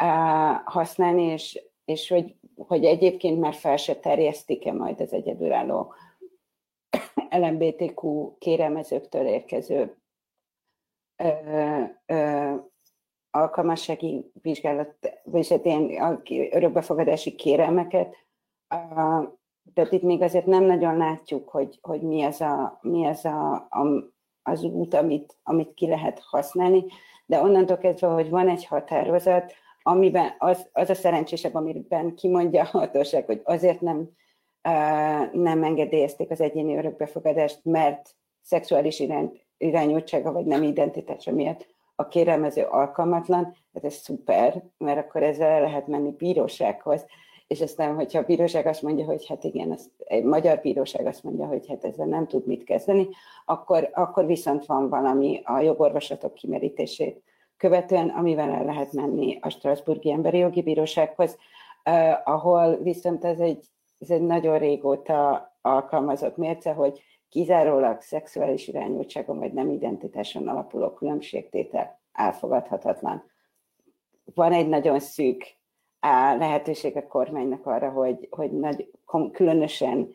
uh, használni, és, és hogy hogy egyébként már fel se terjesztik-e majd az egyedülálló LMBTQ kérelmezőktől érkező ö, ö, alkalmassági vizsgálat, vagy hát ilyen örökbefogadási kérelmeket. Tehát itt még azért nem nagyon látjuk, hogy, hogy mi az, a, mi az, a, a, az út, amit, amit ki lehet használni, de onnantól kezdve, hogy van egy határozat, amiben az, az a szerencsésebb, amiben kimondja a hatóság, hogy azért nem, uh, nem engedélyezték az egyéni örökbefogadást, mert szexuális irány, irányultsága vagy nem identitása miatt a kérelmező alkalmatlan, hát ez szuper, mert akkor ezzel lehet menni bírósághoz, és aztán, hogyha a bíróság azt mondja, hogy hát igen, az, egy magyar bíróság azt mondja, hogy hát ezzel nem tud mit kezdeni, akkor, akkor viszont van valami a jogorvoslatok kimerítését követően, amivel el lehet menni a Strasburgi Emberi Jogi Bírósághoz, ahol viszont ez egy, ez egy nagyon régóta alkalmazott mérce, hogy kizárólag szexuális irányultságon vagy nem identitáson alapuló különbségtétel elfogadhatatlan. Van egy nagyon szűk lehetőség a kormánynak arra, hogy, hogy nagy, különösen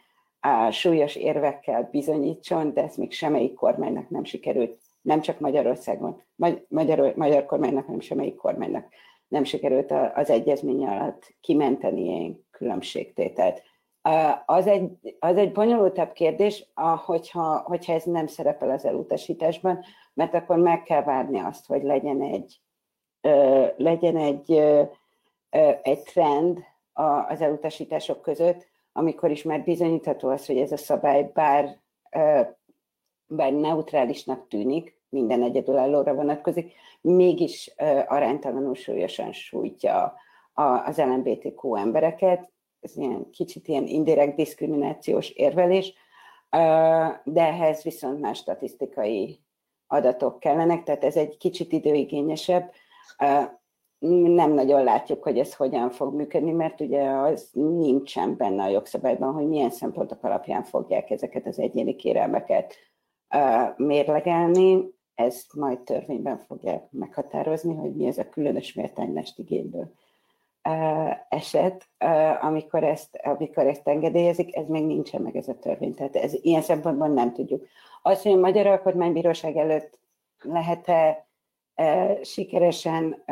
súlyos érvekkel bizonyítson, de ezt még semmelyik kormánynak nem sikerült nem csak Magyarországon, magyar, magyar kormánynak, hanem semmelyik kormánynak nem sikerült az egyezmény alatt kimenteni ilyen különbségtételt. Az egy, az egy bonyolultabb kérdés, hogyha, hogyha ez nem szerepel az elutasításban, mert akkor meg kell várni azt, hogy legyen egy, legyen egy, egy trend az elutasítások között, amikor is már bizonyítható az, hogy ez a szabály bár, bár neutrálisnak tűnik, minden egyedülállóra vonatkozik, mégis aránytalanul súlyosan sújtja az LMBTQ embereket, ez ilyen kicsit ilyen indirekt diszkriminációs érvelés, de ehhez viszont más statisztikai adatok kellenek, tehát ez egy kicsit időigényesebb. Nem nagyon látjuk, hogy ez hogyan fog működni, mert ugye az nincsen benne a jogszabályban, hogy milyen szempontok alapján fogják ezeket az egyéni kérelmeket mérlegelni. Ezt majd törvényben fogják meghatározni, hogy mi ez a különös méltányolást igényből eset, amikor ezt, amikor ezt engedélyezik, ez még nincsen meg ez a törvény. Tehát ez, ilyen szempontból nem tudjuk. Az, hogy a Magyar Alkotmánybíróság előtt lehet-e sikeresen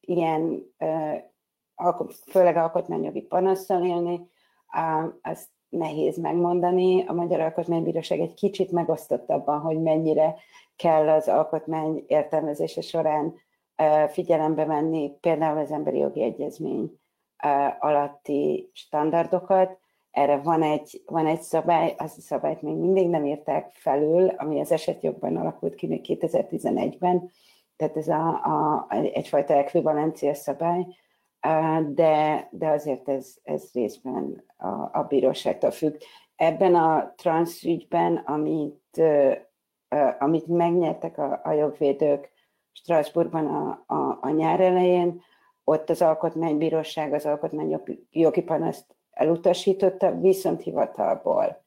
ilyen, főleg alkotmányjogi panasszal élni, azt nehéz megmondani. A Magyar Alkotmánybíróság egy kicsit megosztott abban, hogy mennyire kell az alkotmány értelmezése során figyelembe venni például az emberi jogi egyezmény alatti standardokat. Erre van egy, van egy szabály, azt a szabályt még mindig nem írták felül, ami az esetjogban alakult ki még 2011-ben, tehát ez a, a, egyfajta ekvivalencia szabály, de, de azért ez, ez részben a, a bíróságtól függ. Ebben a transzügyben, amit, amit megnyertek a, a jogvédők, Strasbourgban a, a, a nyár elején, ott az alkotmánybíróság az alkotmányjogi panaszt elutasította, viszont hivatalból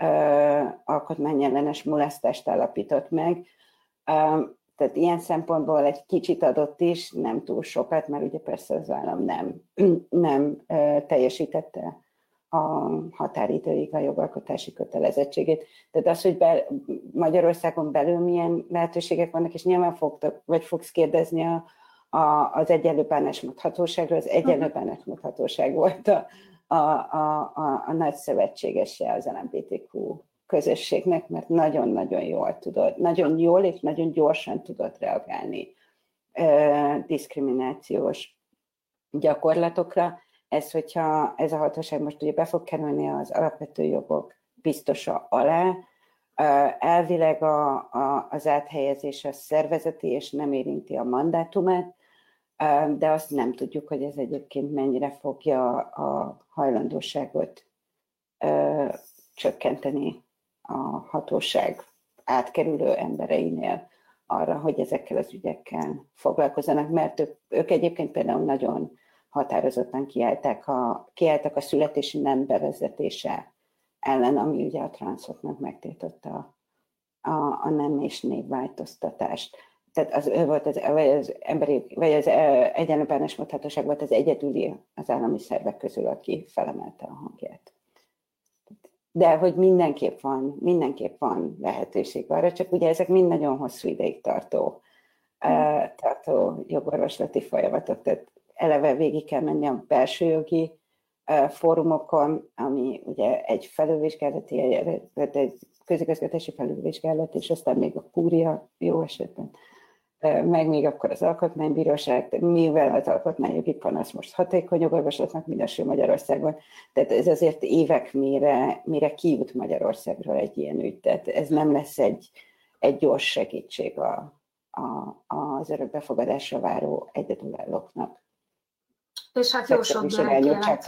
uh, alkotmányellenes molesztást állapított meg. Tehát ilyen szempontból egy kicsit adott is, nem túl sokat, mert ugye persze az állam nem, nem teljesítette a határidőig a jogalkotási kötelezettségét. Tehát az, hogy be, Magyarországon belül milyen lehetőségek vannak, és nyilván fogtok, vagy fogsz kérdezni a, a, az egyenlő bánásmódhatóságról, az egyenlő bánásmódhatóság volt a, a, a, a, a nagy szövetségese az LMBTQ közösségnek, mert nagyon-nagyon jól tudod, nagyon jól és nagyon gyorsan tudott reagálni ö, diszkriminációs gyakorlatokra, ez, hogyha ez a hatóság most ugye be fog kerülni az alapvető jogok biztosa alá, elvileg a, a, az áthelyezés a szervezeti és nem érinti a mandátumát, de azt nem tudjuk, hogy ez egyébként mennyire fogja a hajlandóságot ö, csökkenteni a hatóság átkerülő embereinél arra, hogy ezekkel az ügyekkel foglalkozzanak, mert ők, ők egyébként például nagyon határozottan kiálltak a, kiálltak a születési nem bevezetése ellen, ami ugye a transzoknak megtiltotta a, a nem és névváltoztatást. Tehát az, ő volt az, vagy az emberi, vagy az egyenlő bánásmódhatóság volt az egyedüli az állami szervek közül, aki felemelte a hangját. De hogy mindenképp van, mindenképp van lehetőség arra, csak ugye ezek mind nagyon hosszú ideig tartó, mm. tartó jogorvoslati folyamatok, tehát eleve végig kell menni a belső jogi fórumokon, ami ugye egy felülvizsgálati, egy közigazgatási felülvizsgálat, és aztán még a kúria jó esetben, meg még akkor az alkotmánybíróság, mivel az alkotmányjogi panasz most hatékony jogorvoslatnak minősül Magyarországon, tehát ez azért évek mire, mire kijut Magyarországról egy ilyen ügy, tehát ez nem lesz egy, egy gyors segítség a, a, az örökbefogadásra váró egyedülállóknak. És hát jó sok gyerek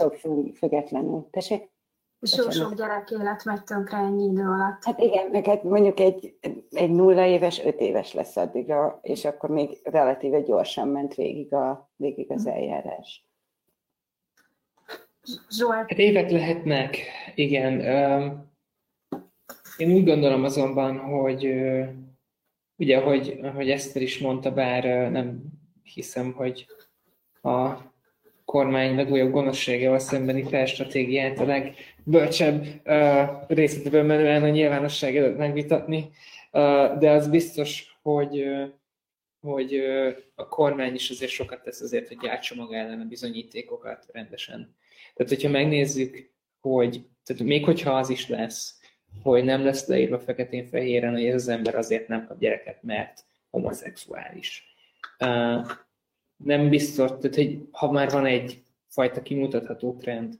függetlenül. Tessék? És jó sok gyerek élet megy tönkre ennyi idő alatt. Hát igen, meg hát mondjuk egy, egy nulla éves, öt éves lesz addigra, és akkor még relatíve gyorsan ment végig, a, végig az eljárás. Zsolt. Hát évek lehetnek, igen. Én úgy gondolom azonban, hogy ugye, ahogy, ahogy Eszter is mondta, bár nem hiszem, hogy a kormány legújabb gonoszságával szembeni felstratégiát a legbölcsebb uh, részletből menően a nyilvánosság előtt megvitatni, uh, de az biztos, hogy, hogy a kormány is azért sokat tesz azért, hogy gyártsa maga ellen a bizonyítékokat rendesen. Tehát, hogyha megnézzük, hogy tehát még hogyha az is lesz, hogy nem lesz leírva feketén-fehéren, hogy ez az ember azért nem kap gyereket, mert homoszexuális. Nem biztos, tehát hogy ha már van egy fajta kimutatható trend,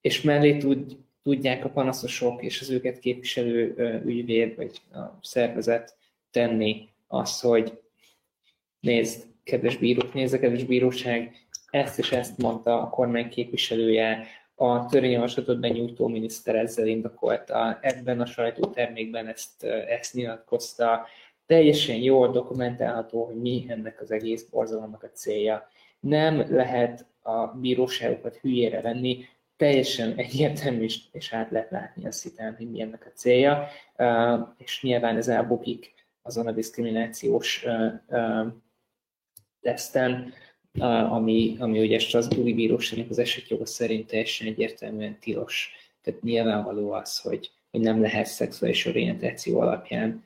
és mellé tud, tudják a panaszosok és az őket képviselő ügyvéd vagy a szervezet tenni azt, hogy nézd, kedves bírók, nézd, kedves bíróság, ezt és ezt mondta a kormány képviselője, a törvényjavaslatot benyújtó miniszter ezzel indokolta, ebben a sajtótermékben ezt, ezt nyilatkozta, teljesen jól dokumentálható, hogy mi ennek az egész borzalomnak a célja. Nem lehet a bíróságokat hülyére venni, teljesen egyértelmű és, és át lehet látni a szitán, hogy mi ennek a célja, és nyilván ez elbukik azon a diszkriminációs teszten, ami, ami ugye Strasbourgi Bíróságnak az esetjoga szerint teljesen egyértelműen tilos. Tehát nyilvánvaló az, hogy, hogy nem lehet szexuális orientáció alapján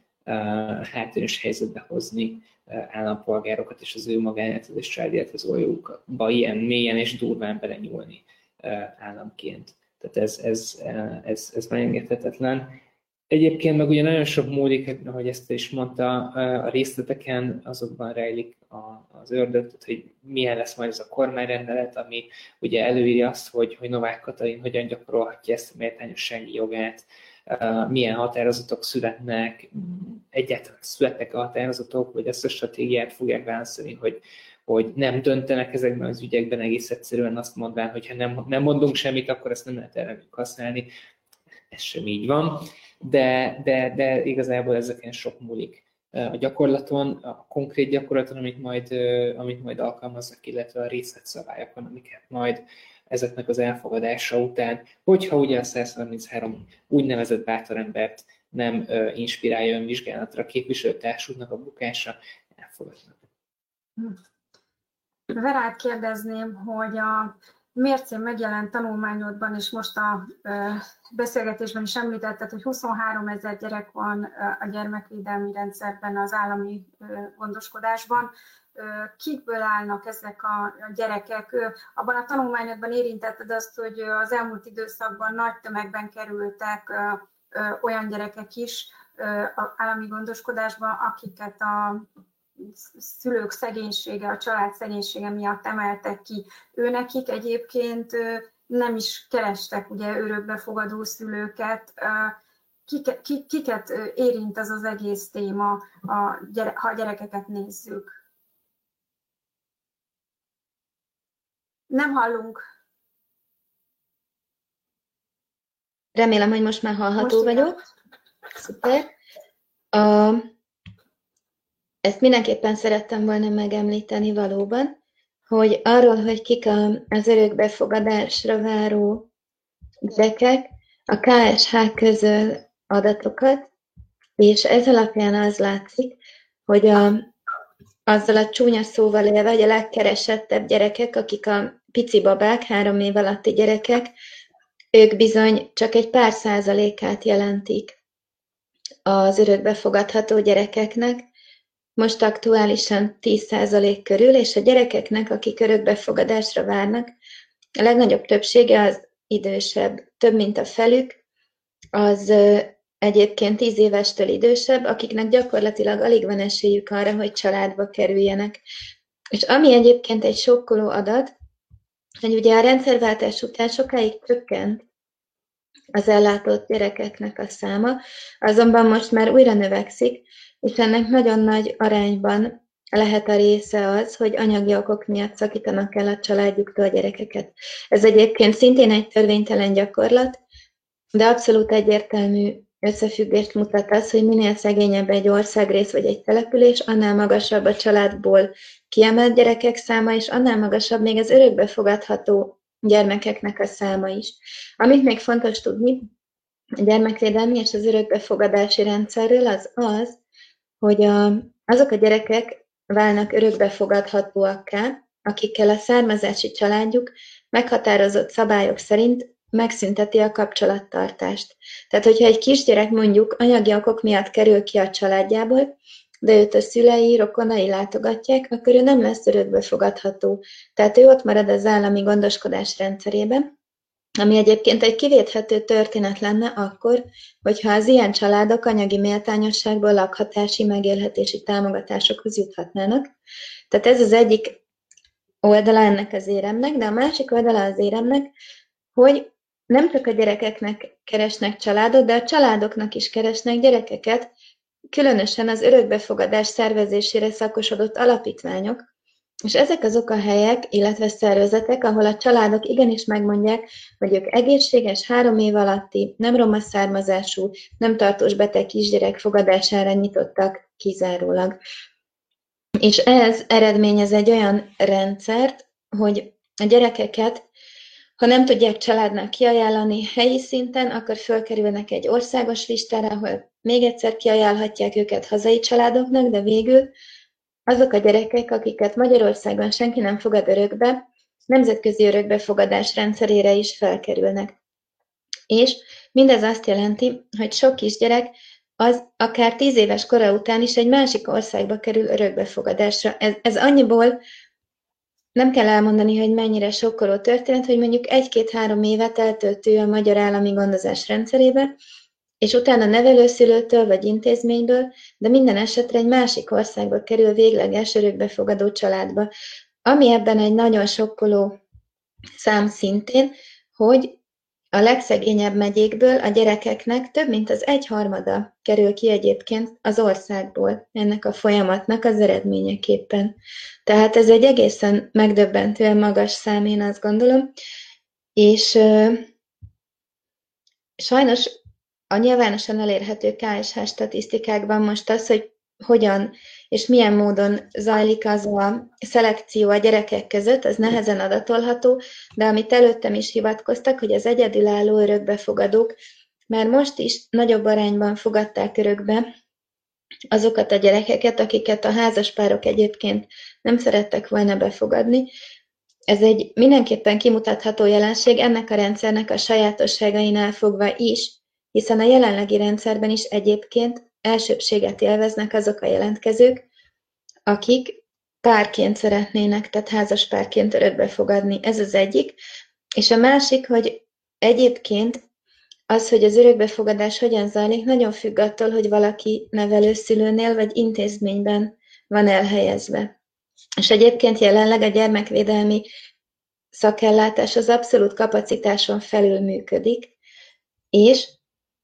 hátrányos helyzetbe hozni állampolgárokat és az ő magánéletet és családélethez olyukba ilyen mélyen és durván belenyúlni államként. Tehát ez, ez, ez, ez megengedhetetlen. Egyébként meg ugye nagyon sok módik, ahogy ezt is mondta, a részleteken azokban rejlik az ördög, hogy milyen lesz majd ez a kormányrendelet, ami ugye előírja azt, hogy, hogy Novák Katalin hogyan gyakorolhatja ezt a méltányossági jogát, milyen határozatok születnek, egyáltalán születnek a határozatok, vagy ezt a stratégiát fogják válaszolni, hogy, hogy nem döntenek ezekben az ügyekben egész egyszerűen azt mondván, hogy ha nem, nem mondunk semmit, akkor ezt nem lehet ellenünk használni. Ez sem így van de, de, de igazából ezeken sok múlik a gyakorlaton, a konkrét gyakorlaton, amit majd, amit majd alkalmaznak, illetve a részletszabályokon, amiket majd ezeknek az elfogadása után, hogyha ugye a 133 úgynevezett bátorembert nem inspirálja önvizsgálatra a képviselőtársunknak a bukása, elfogadnak. Verát kérdezném, hogy a mércén megjelent tanulmányodban, és most a beszélgetésben is említetted, hogy 23 ezer gyerek van a gyermekvédelmi rendszerben, az állami gondoskodásban. Kikből állnak ezek a gyerekek? Abban a tanulmányodban érintetted azt, hogy az elmúlt időszakban nagy tömegben kerültek olyan gyerekek is állami gondoskodásba, akiket a szülők szegénysége, a család szegénysége miatt emeltek ki. Őnekik egyébként nem is kerestek ugye örökbefogadó szülőket, kiket, kiket érint ez az egész téma, a gyere, ha a gyerekeket nézzük. Nem hallunk. Remélem, hogy most már hallható most vagyok. Szuper. A, ezt mindenképpen szerettem volna megemlíteni valóban, hogy arról, hogy kik az örökbefogadásra váró gyerekek, a KSH közöl adatokat, és ez alapján az látszik, hogy a, azzal a csúnya szóval élve, hogy a legkeresettebb gyerekek, akik a pici babák, három év alatti gyerekek, ők bizony csak egy pár százalékát jelentik az örökbefogadható gyerekeknek, most aktuálisan 10% körül, és a gyerekeknek, akik örökbefogadásra várnak, a legnagyobb többsége az idősebb, több mint a felük, az egyébként 10 évestől idősebb, akiknek gyakorlatilag alig van esélyük arra, hogy családba kerüljenek. És ami egyébként egy sokkoló adat, hogy ugye a rendszerváltás után sokáig csökkent az ellátott gyerekeknek a száma, azonban most már újra növekszik, és ennek nagyon nagy arányban lehet a része az, hogy anyagi okok miatt szakítanak el a családjuktól a gyerekeket. Ez egyébként szintén egy törvénytelen gyakorlat, de abszolút egyértelmű összefüggést mutat az, hogy minél szegényebb egy országrész vagy egy település, annál magasabb a családból kiemelt gyerekek száma, és annál magasabb még az örökbefogadható gyermekeknek a száma is. Amit még fontos tudni a gyermekvédelmi és az örökbefogadási rendszerről, az az, hogy a, azok a gyerekek válnak örökbefogadhatóakká, akikkel a származási családjuk meghatározott szabályok szerint megszünteti a kapcsolattartást. Tehát, hogyha egy kisgyerek mondjuk anyagi okok miatt kerül ki a családjából, de őt a szülei, rokonai látogatják, akkor ő nem lesz örökbefogadható. Tehát ő ott marad az állami gondoskodás rendszerében, ami egyébként egy kivéthető történet lenne akkor, hogyha az ilyen családok anyagi méltányosságból lakhatási, megélhetési támogatásokhoz juthatnának. Tehát ez az egyik oldala ennek az éremnek, de a másik oldala az éremnek, hogy nem csak a gyerekeknek keresnek családot, de a családoknak is keresnek gyerekeket, különösen az örökbefogadás szervezésére szakosodott alapítványok, és ezek azok a helyek, illetve szervezetek, ahol a családok igenis megmondják, hogy ők egészséges, három év alatti, nem roma származású, nem tartós beteg kisgyerek fogadására nyitottak kizárólag. És ez eredményez egy olyan rendszert, hogy a gyerekeket, ha nem tudják családnak kiajánlani helyi szinten, akkor fölkerülnek egy országos listára, ahol még egyszer kiajánlhatják őket hazai családoknak, de végül azok a gyerekek, akiket Magyarországon senki nem fogad örökbe, nemzetközi örökbefogadás rendszerére is felkerülnek. És mindez azt jelenti, hogy sok kisgyerek az akár tíz éves kora után is egy másik országba kerül örökbefogadásra. Ez, ez annyiból nem kell elmondani, hogy mennyire sokkoló történet, hogy mondjuk egy-két-három évet eltöltő a magyar állami gondozás rendszerébe, és utána nevelőszülőtől vagy intézményből, de minden esetre egy másik országba kerül végleges örökbefogadó családba. Ami ebben egy nagyon sokkoló szám szintén, hogy a legszegényebb megyékből a gyerekeknek több mint az egyharmada kerül ki egyébként az országból ennek a folyamatnak az eredményeképpen. Tehát ez egy egészen megdöbbentően magas szám, én azt gondolom, és sajnos a nyilvánosan elérhető KSH statisztikákban most az, hogy hogyan és milyen módon zajlik az a szelekció a gyerekek között, az nehezen adatolható, de amit előttem is hivatkoztak, hogy az egyedülálló örökbefogadók már most is nagyobb arányban fogadták örökbe azokat a gyerekeket, akiket a házaspárok egyébként nem szerettek volna befogadni. Ez egy mindenképpen kimutatható jelenség ennek a rendszernek a sajátosságainál fogva is, hiszen a jelenlegi rendszerben is egyébként elsőbséget élveznek azok a jelentkezők, akik párként szeretnének, tehát házas párként örökbe fogadni. Ez az egyik. És a másik, hogy egyébként az, hogy az örökbefogadás hogyan zajlik, nagyon függ attól, hogy valaki nevelőszülőnél vagy intézményben van elhelyezve. És egyébként jelenleg a gyermekvédelmi szakellátás az abszolút kapacitáson felül működik, és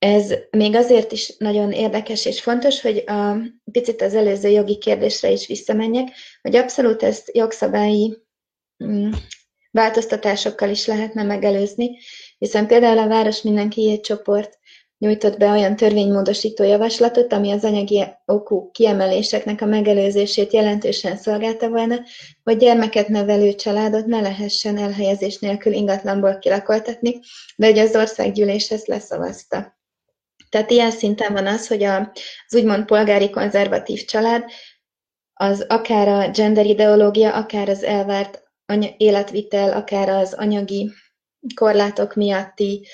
ez még azért is nagyon érdekes és fontos, hogy a picit az előző jogi kérdésre is visszamenjek, hogy abszolút ezt jogszabályi mm, változtatásokkal is lehetne megelőzni, hiszen például a Város Mindenki csoport nyújtott be olyan törvénymódosító javaslatot, ami az anyagi okú kiemeléseknek a megelőzését jelentősen szolgálta volna, hogy gyermeket nevelő családot ne lehessen elhelyezés nélkül ingatlanból kilakoltatni, de hogy az országgyűlés ezt leszavazta. Tehát ilyen szinten van az, hogy a, az úgymond polgári konzervatív család az akár a gender ideológia, akár az elvárt életvitel, akár az anyagi korlátok miatti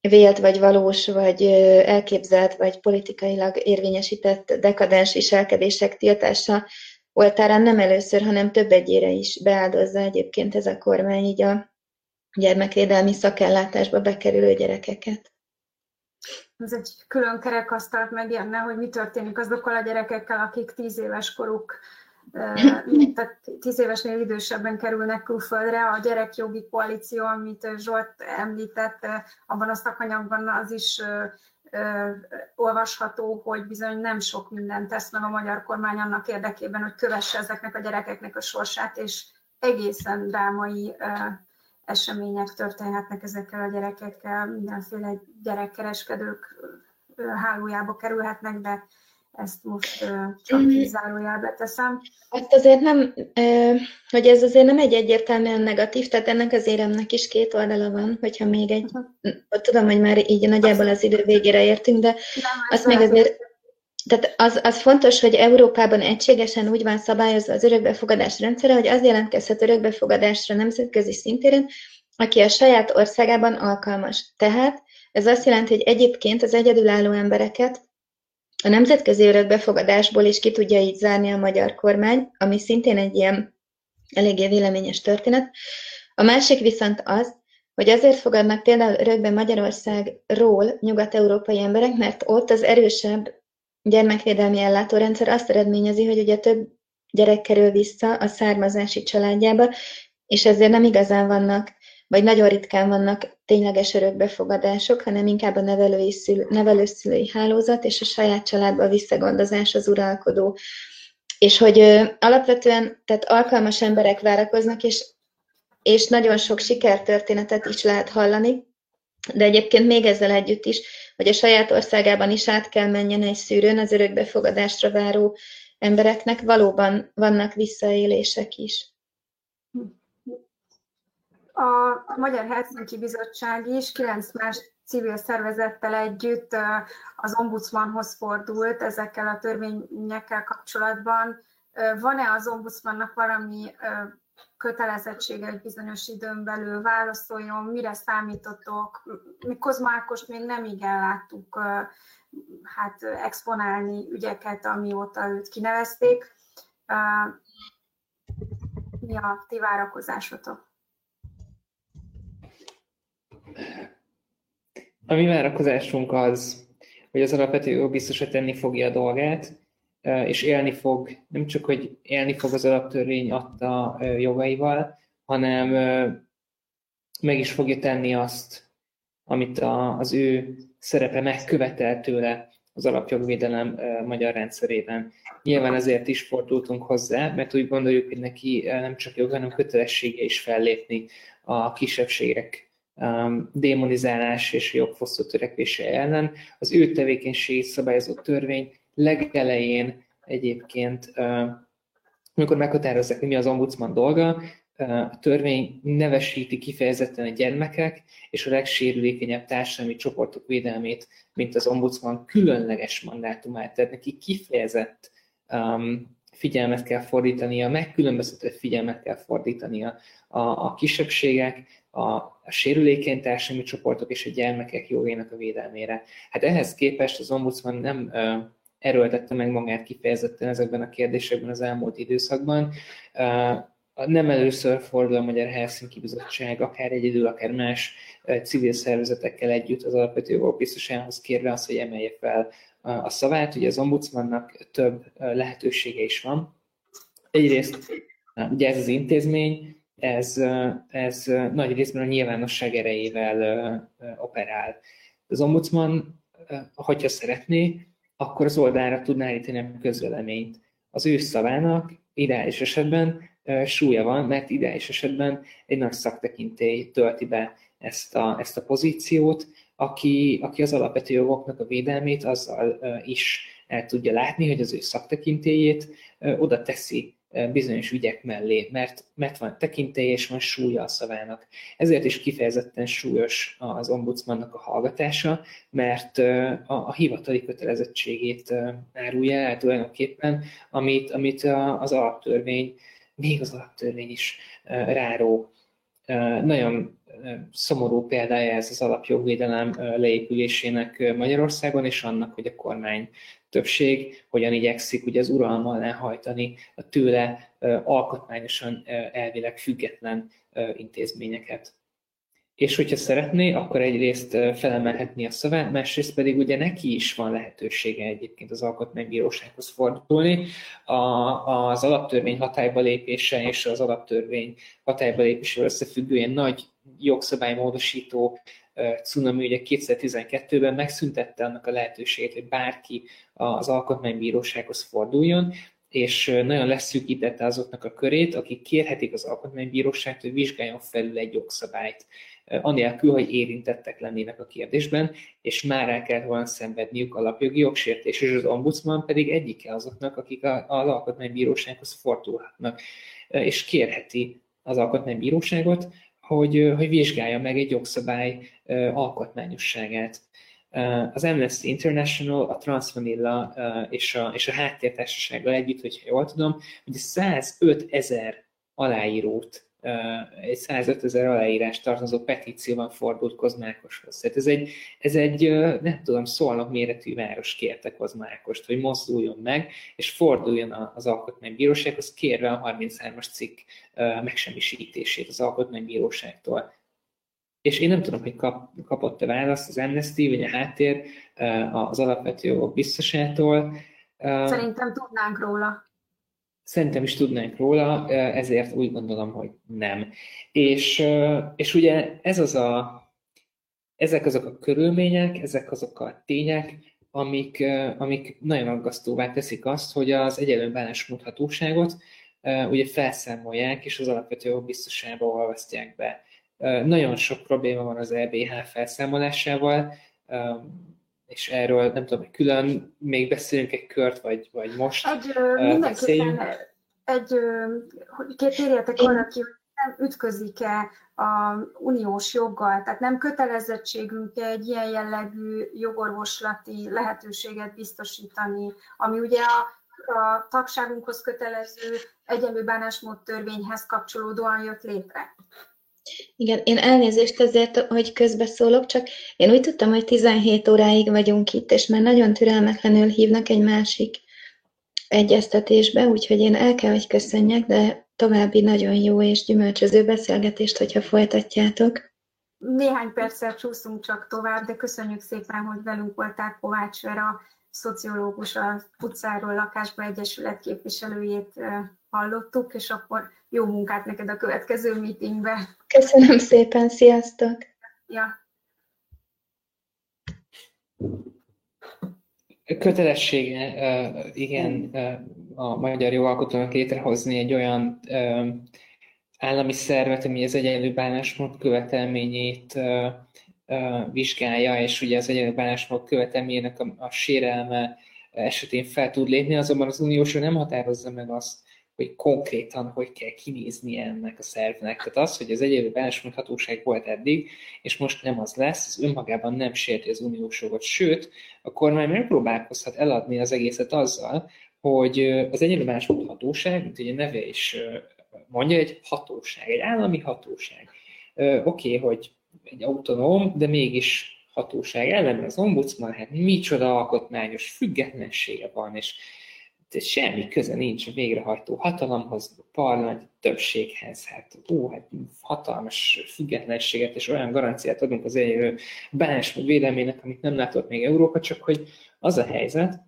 vélt, vagy valós, vagy elképzelt, vagy politikailag érvényesített dekadens viselkedések tiltása oltárán nem először, hanem több egyére is beáldozza egyébként ez a kormány így a gyermekvédelmi szakellátásba bekerülő gyerekeket ez egy külön kerekasztalt megjönne, hogy mi történik azokkal a gyerekekkel, akik tíz éves koruk, tehát tíz évesnél idősebben kerülnek külföldre. A gyerekjogi koalíció, amit Zsolt említett, abban a szakanyagban az is olvasható, hogy bizony nem sok mindent tesz meg a magyar kormány annak érdekében, hogy kövesse ezeknek a gyerekeknek a sorsát, és egészen drámai események történhetnek ezekkel a gyerekekkel, mindenféle gyerekkereskedők hálójába kerülhetnek, de ezt most csak mm. zárójelbe teszem. Azt azért nem, hogy ez azért nem egy egyértelműen negatív, tehát ennek az éremnek is két oldala van, hogyha még egy, uh-huh. tudom, hogy már így nagyjából az idő végére értünk, de azt még azért tehát az, az fontos, hogy Európában egységesen úgy van szabályozva az örökbefogadás rendszere, hogy az jelentkezhet örökbefogadásra nemzetközi szintéren, aki a saját országában alkalmas. Tehát ez azt jelenti, hogy egyébként az egyedülálló embereket a nemzetközi örökbefogadásból is ki tudja így zárni a magyar kormány, ami szintén egy ilyen eléggé véleményes történet. A másik viszont az, hogy azért fogadnak például örökbe Magyarországról nyugat-európai emberek, mert ott az erősebb gyermekvédelmi ellátórendszer azt eredményezi, hogy ugye több gyerek kerül vissza a származási családjába, és ezért nem igazán vannak, vagy nagyon ritkán vannak tényleges örökbefogadások, hanem inkább a nevelői szülő, nevelőszülői hálózat és a saját családba a visszagondozás az uralkodó. És hogy ö, alapvetően tehát alkalmas emberek várakoznak, és, és nagyon sok sikertörténetet is lehet hallani, de egyébként még ezzel együtt is, hogy a saját országában is át kell menjen egy szűrőn az örökbefogadásra váró embereknek, valóban vannak visszaélések is. A Magyar Helsinki Bizottság is kilenc más civil szervezettel együtt az ombudsmanhoz fordult ezekkel a törvényekkel kapcsolatban. Van-e az ombudsmannak valami kötelezettsége, hogy bizonyos időn belül válaszoljon, mire számítotok? Mi Kozmákost még nem igen láttuk hát exponálni ügyeket, amióta őt kinevezték. Mi a ti várakozásotok? A mi várakozásunk az, hogy az alapvető biztos, hogy tenni fogja a dolgát, és élni fog, nem csak, hogy élni fog az alaptörvény adta jogaival, hanem meg is fogja tenni azt, amit az ő szerepe megkövetel tőle az alapjogvédelem magyar rendszerében. Nyilván ezért is fordultunk hozzá, mert úgy gondoljuk, hogy neki nem csak jog, hanem kötelessége is fellépni a kisebbségek démonizálás és jogfosztó törekvése ellen. Az ő tevékenységét szabályozó törvény legelején egyébként, amikor meghatározzák, hogy mi az ombudsman dolga, a törvény nevesíti kifejezetten a gyermekek és a legsérülékenyebb társadalmi csoportok védelmét, mint az ombudsman különleges mandátumát. Tehát neki kifejezett um, figyelmet kell fordítania, megkülönböztetett figyelmet kell fordítania a, a kisebbségek, a, a sérülékeny társadalmi csoportok és a gyermekek jogainak a védelmére. Hát ehhez képest az ombudsman nem erőltette meg magát kifejezetten ezekben a kérdésekben az elmúlt időszakban. Nem először fordul a Magyar Helsinki Bizottság, akár egyedül, akár más civil szervezetekkel együtt az alapvető jogok biztosához kérve azt, hogy emelje fel a szavát. Ugye az ombudsmannak több lehetősége is van. Egyrészt ugye ez az intézmény, ez, ez nagy részben a nyilvánosság erejével operál. Az ombudsman, hogyha szeretné, akkor az oldalra tudná állítani a közveleményt. Az ő szavának ideális esetben súlya van, mert ideális esetben egy nagy szaktekintély tölti be ezt a, ezt a pozíciót, aki, aki az alapvető jogoknak a védelmét azzal is el tudja látni, hogy az ő szaktekintélyét oda teszi bizonyos ügyek mellé, mert, mert van tekintély és van súlya a szavának. Ezért is kifejezetten súlyos az ombudsmannak a hallgatása, mert a, a hivatali kötelezettségét árulja el tulajdonképpen, amit, amit az alaptörvény, még az alaptörvény is ráró. Nagyon szomorú példája ez az alapjogvédelem leépülésének Magyarországon, és annak, hogy a kormány többség hogyan igyekszik ugye az uralma alá hajtani a tőle alkotmányosan elvileg független intézményeket. És hogyha szeretné, akkor egyrészt felemelhetni a szavát, másrészt pedig ugye neki is van lehetősége egyébként az alkotmánybírósághoz fordulni. A, az alaptörvény hatályba lépése és az alaptörvény hatályba lépésével összefüggően nagy jogszabálymódosító cunami ugye 2012-ben megszüntette annak a lehetőségét, hogy bárki az alkotmánybírósághoz forduljon, és nagyon leszűkítette azoknak a körét, akik kérhetik az alkotmánybíróságot, hogy vizsgáljon felül egy jogszabályt, anélkül, hogy érintettek lennének a kérdésben, és már el kellett volna szenvedniük alapjogi jogsértés, és az ombudsman pedig egyike azoknak, akik az alkotmánybírósághoz fordulhatnak, és kérheti az alkotmánybíróságot, hogy, hogy vizsgálja meg egy jogszabály alkotmányosságát. Az Amnesty International, a Transvanilla és a, és a háttértársasággal együtt, hogyha jól tudom, hogy 105 ezer aláírót egy 105 ezer aláírás tartozó petícióban fordult Kozmákoshoz. Tehát ez egy, ez egy nem tudom, szólnak méretű város kérte Kozmákost, hogy mozduljon meg, és forduljon az alkotmánybírósághoz, kérve a 33-as cikk megsemmisítését az alkotmánybíróságtól. és én nem tudom, hogy kap, kapott-e választ az Amnesty, vagy a háttér az alapvető jogok biztosától. Szerintem tudnánk róla. Szerintem is tudnánk róla, ezért úgy gondolom, hogy nem. És, és ugye ez az a, ezek azok a körülmények, ezek azok a tények, amik, amik nagyon aggasztóvá teszik azt, hogy az egyenlő bánásmódhatóságot ugye felszámolják, és az alapvető biztosába olvasztják be. Nagyon sok probléma van az EBH felszámolásával, és erről nem tudom, hogy külön még beszélünk egy kört, vagy, vagy most Egy, mindenképpen egy, hogy térjetek arra ki, hogy nem ütközik-e a uniós joggal, tehát nem kötelezettségünk egy ilyen jellegű jogorvoslati lehetőséget biztosítani, ami ugye a, a tagságunkhoz kötelező egyenlő bánásmód törvényhez kapcsolódóan jött létre. Igen, én elnézést ezért, hogy közbeszólok, csak én úgy tudtam, hogy 17 óráig vagyunk itt, és már nagyon türelmetlenül hívnak egy másik egyeztetésbe, úgyhogy én el kell, hogy köszönjek, de további nagyon jó és gyümölcsöző beszélgetést, hogyha folytatjátok. Néhány perccel csúszunk csak tovább, de köszönjük szépen, hogy velünk voltál Kovács Vera, szociológus, a utcáról lakásba egyesület képviselőjét hallottuk, és akkor jó munkát neked a következő meetingbe. Köszönöm szépen, sziasztok! Ja. Kötelessége, igen, a magyar jogalkotónak létrehozni egy olyan állami szervet, ami az egyenlő bánásmód követelményét vizsgálja, és ugye az egyenlő bánásmód követelményének a, a sérelme esetén fel tud lépni, azonban az uniós nem határozza meg azt, hogy konkrétan hogy kell kinézni ennek a szervnek. Tehát az, hogy az egyenlő bánásmódhatóság volt eddig, és most nem az lesz, ez önmagában nem sérti az uniós jogot, sőt, a kormány megpróbálkozhat eladni az egészet azzal, hogy az egyenlő bánásmódhatóság, mint ugye neve is mondja, egy hatóság, egy állami hatóság. Oké, okay, hogy egy autonóm, de mégis hatóság ellen, az ombudsman, hát micsoda alkotmányos függetlensége van, és de semmi köze nincs a végrehajtó hatalomhoz, a parlament többséghez. Hát, ó, hát hatalmas függetlenséget és olyan garanciát adunk az elérő bánásmód védelmének, amit nem látott még Európa, csak hogy az a helyzet,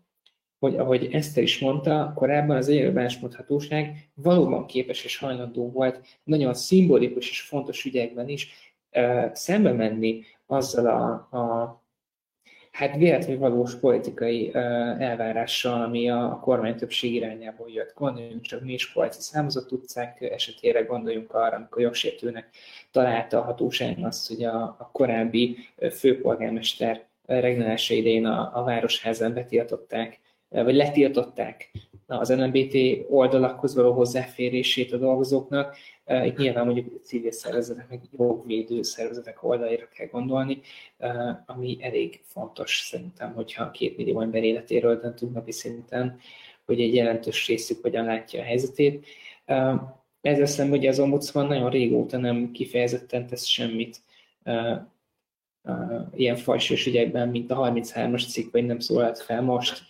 hogy ahogy Eszter is mondta, korábban az élő bánásmódhatóság valóban képes és hajlandó volt nagyon szimbolikus és fontos ügyekben is szembe menni azzal a, a hát véletlenül valós politikai elvárással, ami a, kormány többség irányából jött. Gondoljunk csak mi Miskolci számozott utcák esetére, gondoljunk arra, amikor jogsértőnek találta a hatóság azt, hogy a, a korábbi főpolgármester regnálása idején a, a városházán betiltották, vagy letiltották az NMBT oldalakhoz való hozzáférését a dolgozóknak, itt nyilván mondjuk civil szervezetek, meg jogvédő szervezetek oldalára kell gondolni, ami elég fontos szerintem, hogyha két millió ember életéről döntünk napi szinten, hogy egy jelentős részük hogyan látja a helyzetét. Ezzel szemben ugye az ombudsman nagyon régóta nem kifejezetten tesz semmit ilyen fajsős ügyekben, mint a 33-as cikk, vagy nem szólalt fel most,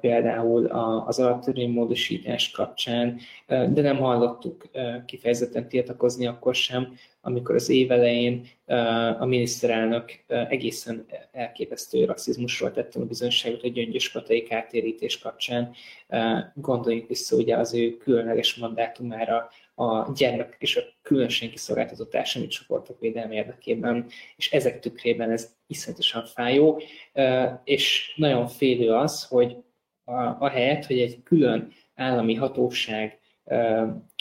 például az alaptörvénymódosítás kapcsán, de nem hallottuk kifejezetten tiltakozni akkor sem, amikor az év elején a miniszterelnök egészen elképesztő rasszizmusról tette a bizonyságot a gyöngyös katai kártérítés kapcsán. Gondoljunk vissza ugye az ő különleges mandátumára a gyermekek és a különösen kiszolgáltatott társadalmi csoportok védelme érdekében, és ezek tükrében ez iszonyatosan fájó, és nagyon félő az, hogy a, helyet, hogy egy külön állami hatóság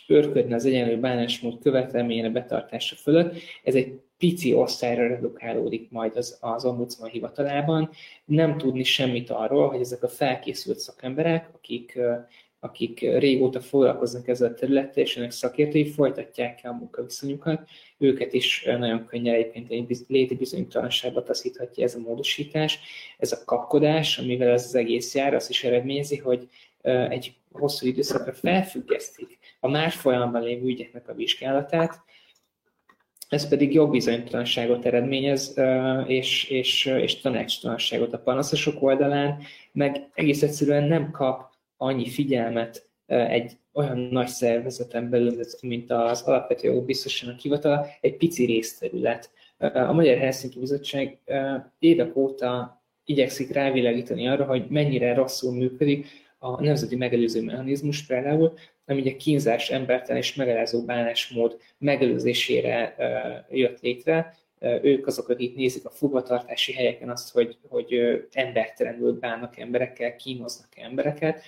őrködne az egyenlő bánásmód követelményének betartása fölött, ez egy pici osztályra redukálódik majd az, az ombudsman hivatalában, nem tudni semmit arról, hogy ezek a felkészült szakemberek, akik akik régóta foglalkoznak ezzel a területtel, és ennek szakértői folytatják el a munkaviszonyukat, őket is nagyon könnyen egyébként egy léti bizonytalanságba taszíthatja ez a módosítás. Ez a kapkodás, amivel ez az egész jár, azt is eredményezi, hogy egy hosszú időszakra felfüggesztik a más folyamatban lévő ügyeknek a vizsgálatát, ez pedig jogbizonytalanságot eredményez, és, és, és tanácstalanságot a panaszosok oldalán, meg egész egyszerűen nem kap annyi figyelmet egy olyan nagy szervezeten belül, mint az alapvető jogok biztosának hivatala, egy pici részterület a Magyar Helsinki Bizottság évek óta igyekszik rávilágítani arra, hogy mennyire rosszul működik a nemzeti megelőző mechanizmus például, ami ugye kínzás, embertelen és megelázó bánásmód megelőzésére jött létre. Ők azok, akik nézik a fogvatartási helyeken azt, hogy, hogy embertelenül bánnak emberekkel, kínoznak embereket,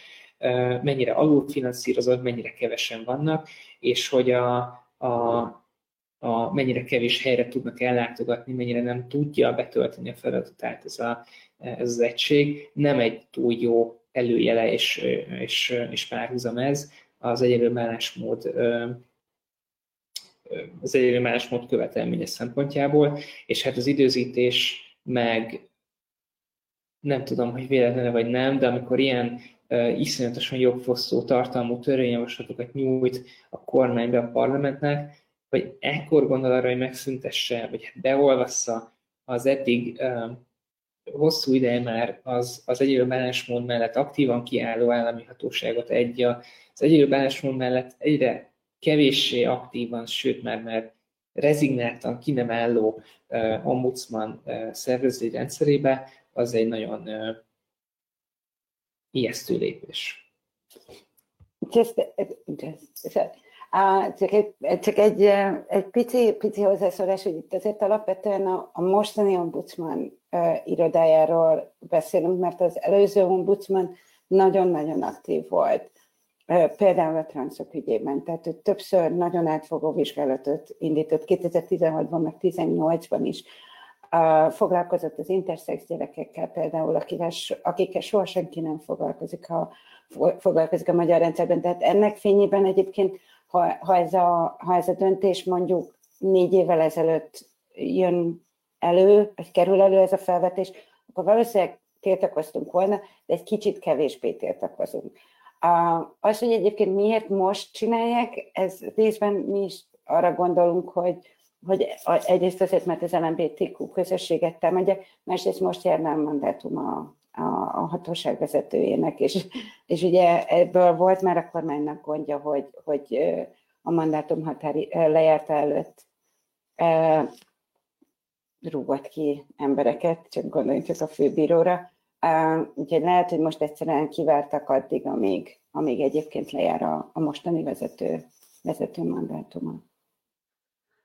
mennyire alulfinanszírozott, mennyire kevesen vannak, és hogy a, a, a mennyire kevés helyre tudnak ellátogatni, mennyire nem tudja betölteni a feladatát ez, a, ez az egység, nem egy túl jó előjele és, és, és párhuzam ez. Az egyenlő bánásmód az bánásmód követelménye szempontjából, és hát az időzítés meg nem tudom, hogy véletlenül vagy nem, de amikor ilyen uh, iszonyatosan jogfosztó tartalmú törvényjavaslatokat nyújt a kormány be a parlamentnek, hogy ekkor gondol arra, hogy megszüntesse, vagy beolvassza az eddig uh, hosszú ideje már az, az egyenlő bánásmód mellett aktívan kiálló állami hatóságot egy az egyenlő bánásmód mellett egyre kevéssé aktívan, sőt már már rezignáltan ki nem álló uh, ombudsman uh, szervezeti rendszerébe, az egy nagyon uh, ijesztő lépés. Just, just, uh, csak egy, csak egy, egy pici, pici hozzászólás, hogy itt azért alapvetően a, a mostani ombudsman uh, irodájáról beszélünk, mert az előző ombudsman nagyon-nagyon aktív volt. Például a transzok ügyében, tehát ő többször nagyon átfogó vizsgálatot indított, 2016-ban, meg 2018-ban is foglalkozott az intersex gyerekekkel például, akikkel, akikkel soha senki nem foglalkozik, ha foglalkozik a magyar rendszerben. Tehát ennek fényében egyébként, ha, ha, ez, a, ha ez a döntés mondjuk négy évvel ezelőtt jön elő, vagy kerül elő ez a felvetés, akkor valószínűleg tiltakoztunk volna, de egy kicsit kevésbé tiltakozunk. Az, hogy egyébként miért most csinálják, ez részben mi is arra gondolunk, hogy, hogy egyrészt azért, mert az LMBTQ közösséget támadják, másrészt most járna a mandátum a, a, a hatóság vezetőjének, és, és ugye ebből volt már a kormánynak gondja, hogy, hogy a mandátum határi lejárta előtt rúgott ki embereket, csak gondoljunk csak a főbíróra, Úgyhogy lehet, hogy most egyszerűen kivártak addig, amíg, amíg egyébként lejár a, a mostani vezető, vezető mandátuma.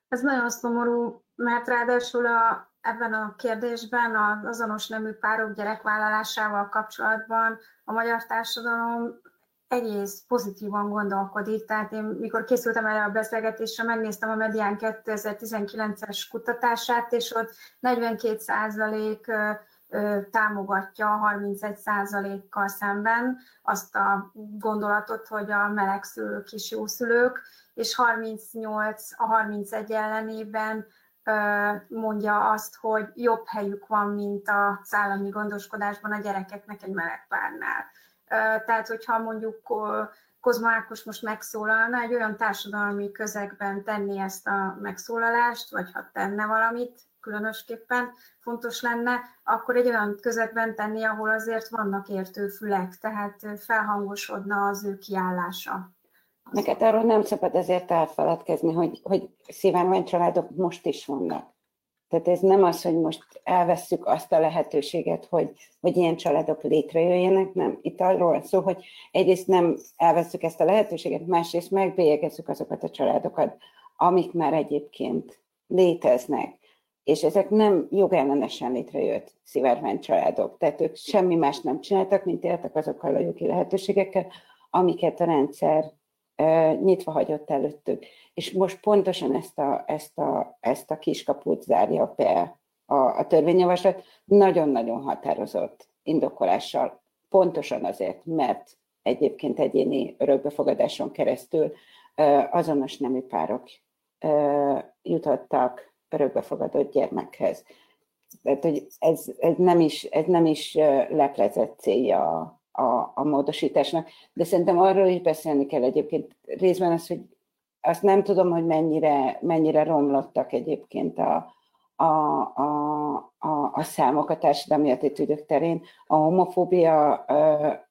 Ez nagyon szomorú, mert ráadásul a, ebben a kérdésben az azonos nemű párok gyerekvállalásával kapcsolatban a magyar társadalom egész pozitívan gondolkodik. Tehát én, mikor készültem erre a beszélgetésre, megnéztem a Medián 2019-es kutatását, és ott 42 százalék támogatja 31%-kal szemben azt a gondolatot, hogy a melegszülők is jószülők, és 38 a 31 ellenében mondja azt, hogy jobb helyük van, mint a állami gondoskodásban a gyerekeknek egy melegpárnál. Tehát, hogyha mondjuk Kozma Ákos most megszólalna, egy olyan társadalmi közegben tenni ezt a megszólalást, vagy ha tenne valamit, különösképpen fontos lenne, akkor egy olyan közegben tenni, ahol azért vannak értő fülek, tehát felhangosodna az ő kiállása. Neked arról nem szabad ezért elfeledkezni, hogy, hogy szívánvány családok most is vannak. Tehát ez nem az, hogy most elvesszük azt a lehetőséget, hogy, hogy ilyen családok létrejöjjenek, nem. Itt arról szó, hogy egyrészt nem elveszük ezt a lehetőséget, másrészt megbélyegezzük azokat a családokat, amik már egyébként léteznek és ezek nem jogellenesen létrejött szivárvány családok, tehát ők semmi más nem csináltak, mint éltek azokkal a jogi lehetőségekkel, amiket a rendszer nyitva hagyott előttük. És most pontosan ezt a, ezt a, ezt a kiskaput zárja be a, a törvényjavaslat. Nagyon-nagyon határozott indokolással, pontosan azért, mert egyébként egyéni örökbefogadáson keresztül azonos nemű párok jutottak örökbefogadott gyermekhez. Tehát, hogy ez, ez, nem is, ez nem is leplezett célja a, a, a módosításnak, de szerintem arról is beszélni kell egyébként részben az, hogy azt nem tudom, hogy mennyire, mennyire romlottak egyébként a, a, a, a, a számok a társadalmi attitűdök terén. A homofóbia a,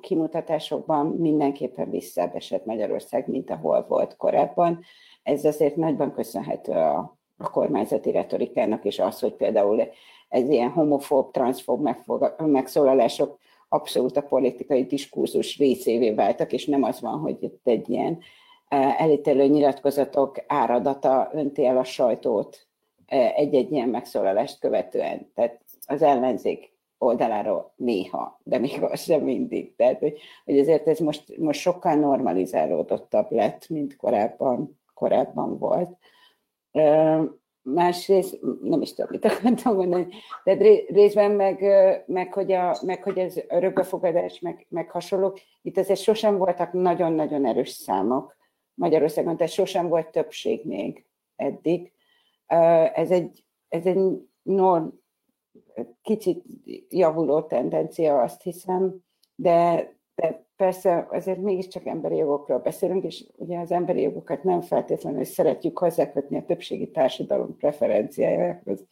kimutatásokban mindenképpen visszább esett Magyarország, mint ahol volt korábban. Ez azért nagyban köszönhető a, a kormányzati retorikának, és az, hogy például ez ilyen homofób, transzfób megszólalások abszolút a politikai diskurzus részévé váltak, és nem az van, hogy itt egy ilyen elítélő nyilatkozatok áradata önti el a sajtót egy-egy ilyen megszólalást követően. Tehát az ellenzék oldaláról néha, de még az sem mindig. Tehát, hogy, hogy ezért ez most, most sokkal normalizálódottabb lett, mint korábban, korábban volt. Másrészt, nem is tudom, mit akartam mondani, de részben meg, meg, hogy, a, meg hogy ez örökbefogadás, meg, meg hasonlók, itt azért sosem voltak nagyon-nagyon erős számok Magyarországon, tehát sosem volt többség még eddig. Ez egy, ez egy norm, kicsit javuló tendencia, azt hiszem, de, de persze azért mégiscsak emberi jogokról beszélünk, és ugye az emberi jogokat nem feltétlenül szeretjük hozzákötni a többségi társadalom preferenciájához,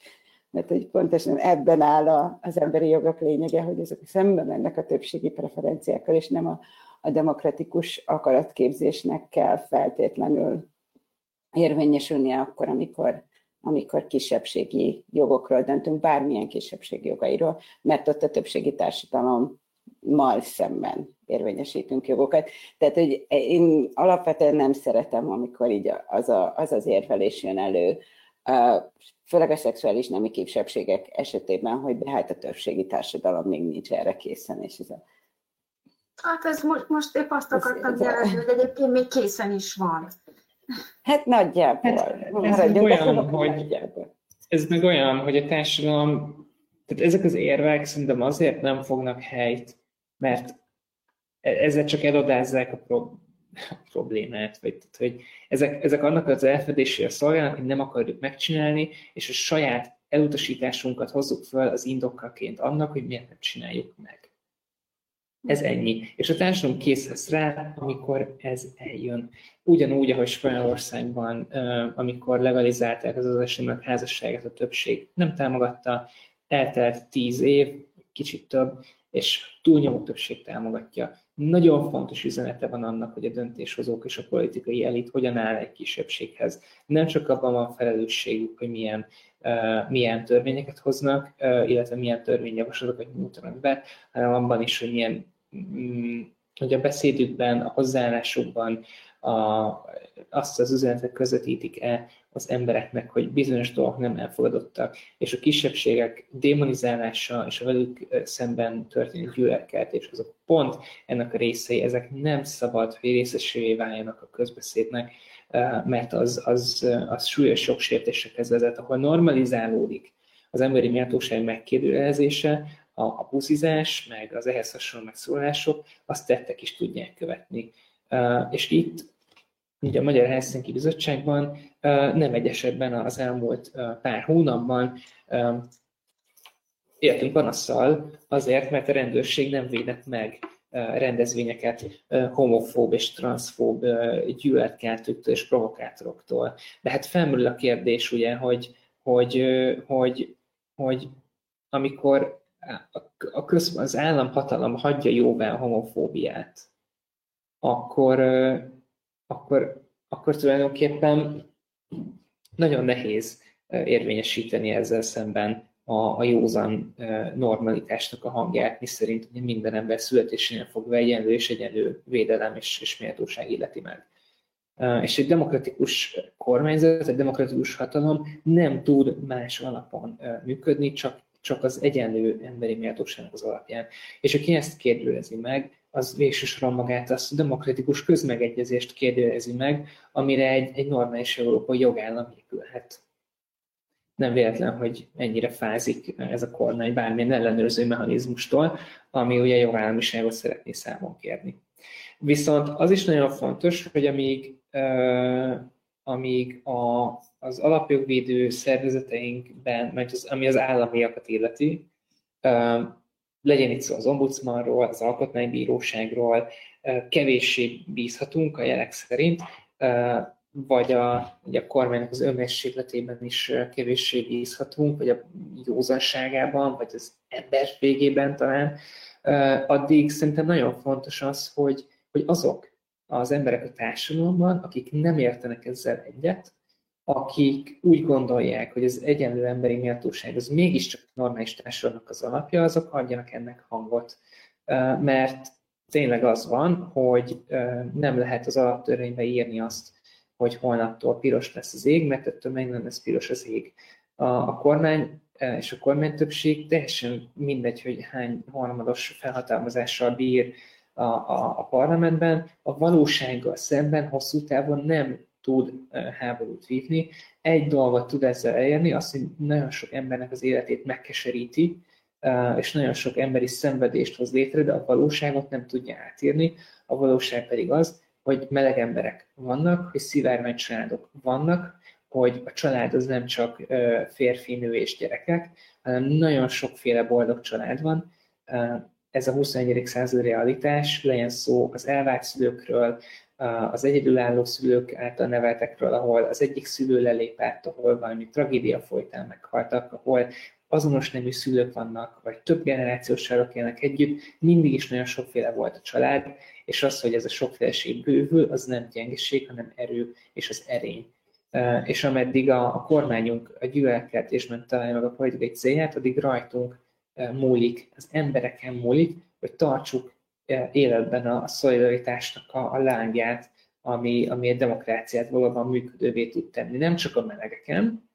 mert hogy pontosan ebben áll az emberi jogok lényege, hogy ezek szembe mennek a többségi preferenciákkal, és nem a, a demokratikus akaratképzésnek kell feltétlenül érvényesülnie akkor, amikor amikor kisebbségi jogokról döntünk, bármilyen kisebbségi jogairól, mert ott a többségi társadalommal szemben érvényesítünk jogokat. Tehát, hogy én alapvetően nem szeretem, amikor így az a, az, az érvelés jön elő, főleg a szexuális nemi kisebbségek esetében, hogy de hát a többségi társadalom még nincs erre készen, és ez a Hát ez most, most épp azt akartam jelezni, hogy egyébként még készen is van. Hát nagyjából. Hát, ez olyan, hogy nagyjából. ez meg olyan, hogy a társadalom, tehát ezek az érvek szerintem azért nem fognak helyt, mert e- ezzel csak elodázzák a, pro- a problémát, vagy tehát, hogy ezek, ezek annak az elfedésére szolgálnak, hogy nem akarjuk megcsinálni, és a saját elutasításunkat hozzuk föl az indokkaként annak, hogy miért nem csináljuk meg. Ez ennyi. És a társadalom kész lesz rá, amikor ez eljön. Ugyanúgy, ahogy Spanyolországban, amikor legalizálták az az házasságát, a többség nem támogatta, eltelt tíz év, kicsit több, és túlnyomó többség támogatja. Nagyon fontos üzenete van annak, hogy a döntéshozók és a politikai elit hogyan áll egy kisebbséghez. Nem csak abban van felelősségük, hogy milyen, uh, milyen törvényeket hoznak, uh, illetve milyen törvényjavaslatokat nyújtanak be, hanem abban is, hogy milyen Mm, hogy a beszédükben, a hozzáállásukban a, azt az üzenetet közvetítik-e az embereknek, hogy bizonyos dolgok nem elfogadottak, és a kisebbségek démonizálása és a velük szemben történő gyűlöletkeltés, azok pont ennek a részei, ezek nem szabad, hogy részesévé váljanak a közbeszédnek, mert az, az, az súlyos jogsértésekhez vezet, ahol normalizálódik az emberi méltóság megkérdőjelezése, a, a buszizás, meg az ehhez hasonló megszólások, azt tettek is tudják követni. És itt ugye a Magyar Helsinki Bizottságban nem egy esetben az elmúlt pár hónapban éltünk panasszal azért, mert a rendőrség nem védett meg rendezvényeket homofób és transzfób gyűlöletkeltőktől és provokátoroktól. De hát felmerül a kérdés ugye, hogy, hogy, hogy, hogy amikor a köz, az államhatalom hagyja jóvá a homofóbiát, akkor, akkor, akkor tulajdonképpen nagyon nehéz érvényesíteni ezzel szemben a, a józan normalitásnak a hangját, mi szerint hogy minden ember születésénél fogva egyenlő és egyenlő védelem és, és méltóság illeti meg. És egy demokratikus kormányzat, egy demokratikus hatalom nem tud más alapon működni, csak csak az egyenlő emberi méltóságnak az alapján. És aki ezt kérdőlezi meg, az végsősoron magát a demokratikus közmegegyezést kérdőjelezi meg, amire egy, egy normális európai jogállam épülhet. Nem véletlen, hogy ennyire fázik ez a kormány bármilyen ellenőrző mechanizmustól, ami ugye jogállamiságot szeretné számon kérni. Viszont az is nagyon fontos, hogy amíg, uh, amíg a, az alapjogvédő szervezeteinkben, mert az, ami az államiakat illeti, legyen itt szó az ombudsmanról, az alkotmánybíróságról, kevéssé bízhatunk a jelek szerint, vagy a, vagy a kormánynak az önmességletében is kevéssé bízhatunk, vagy a józanságában, vagy az emberségében talán, addig szerintem nagyon fontos az, hogy, hogy azok az emberek a társadalomban, akik nem értenek ezzel egyet, akik úgy gondolják, hogy az egyenlő emberi méltóság az mégiscsak normális társadalomnak az alapja, azok adjanak ennek hangot. Mert tényleg az van, hogy nem lehet az alaptörvénybe írni azt, hogy holnaptól piros lesz az ég, mert ettől meg nem lesz piros az ég. A, a kormány és a kormány többség teljesen mindegy, hogy hány harmados felhatalmazással bír a, a, a parlamentben, a valósággal szemben hosszú távon nem tud háborút vívni. Egy dolgot tud ezzel elérni, azt, hogy nagyon sok embernek az életét megkeseríti, és nagyon sok emberi szenvedést hoz létre, de a valóságot nem tudja átírni. A valóság pedig az, hogy meleg emberek vannak, hogy szivárvány családok vannak, hogy a család az nem csak férfi, nő és gyerekek, hanem nagyon sokféle boldog család van. Ez a 21. század realitás, legyen szó az elvált szülőkről, az egyedülálló szülők által neveltekről, ahol az egyik szülő lelépett, ahol valami tragédia folytán meghaltak, ahol azonos nemű szülők vannak, vagy több generációs sárok élnek együtt, mindig is nagyon sokféle volt a család, és az, hogy ez a sokféleség bővül, az nem gyengeség, hanem erő és az erény. És ameddig a, a kormányunk a gyűlölkeltésben találja meg a politikai célját, addig rajtunk múlik, az embereken múlik, hogy tartsuk életben a szolidaritásnak a, a lángját, ami, ami a demokráciát valóban működővé tud tenni. Nem csak a melegeken,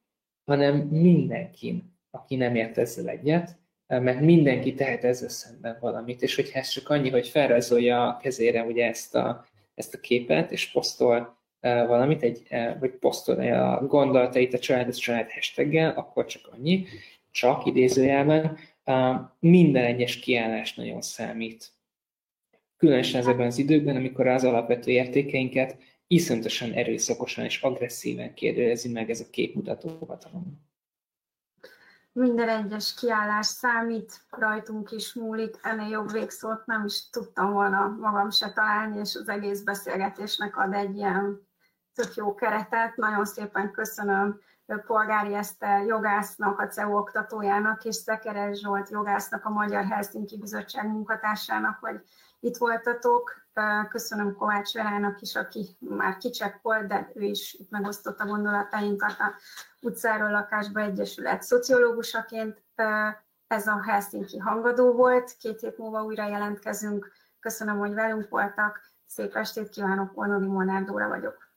hanem mindenkin, aki nem ért ezzel egyet, mert mindenki tehet ezzel szemben valamit, és hogyha ez csak annyi, hogy felrajzolja a kezére ugye ezt a, ezt a képet, és posztol valamit, egy, vagy posztolja a gondolatait a család, a család hashtaggel, akkor csak annyi, csak idézőjelben, minden egyes kiállás nagyon számít különösen ezekben az időkben, amikor az alapvető értékeinket iszonyatosan erőszakosan és agresszíven kérdőjezi meg ez a képmutató hatalom. Minden egyes kiállás számít, rajtunk is múlik, ennél jobb végszót nem is tudtam volna magam se találni, és az egész beszélgetésnek ad egy ilyen tök jó keretet. Nagyon szépen köszönöm Polgári Eszter jogásznak, a CEU oktatójának, és Szekeres Zsolt jogásznak, a Magyar Helsinki Bizottság munkatársának, hogy itt voltatok. Köszönöm Kovács Verának is, aki már kicsekkol, de ő is itt megosztotta gondolatainkat a utcáról lakásba egyesület szociológusaként. Ez a Helsinki hangadó volt, két hét múlva újra jelentkezünk. Köszönöm, hogy velünk voltak. Szép estét kívánok, Ornodi Molnár Dóra vagyok.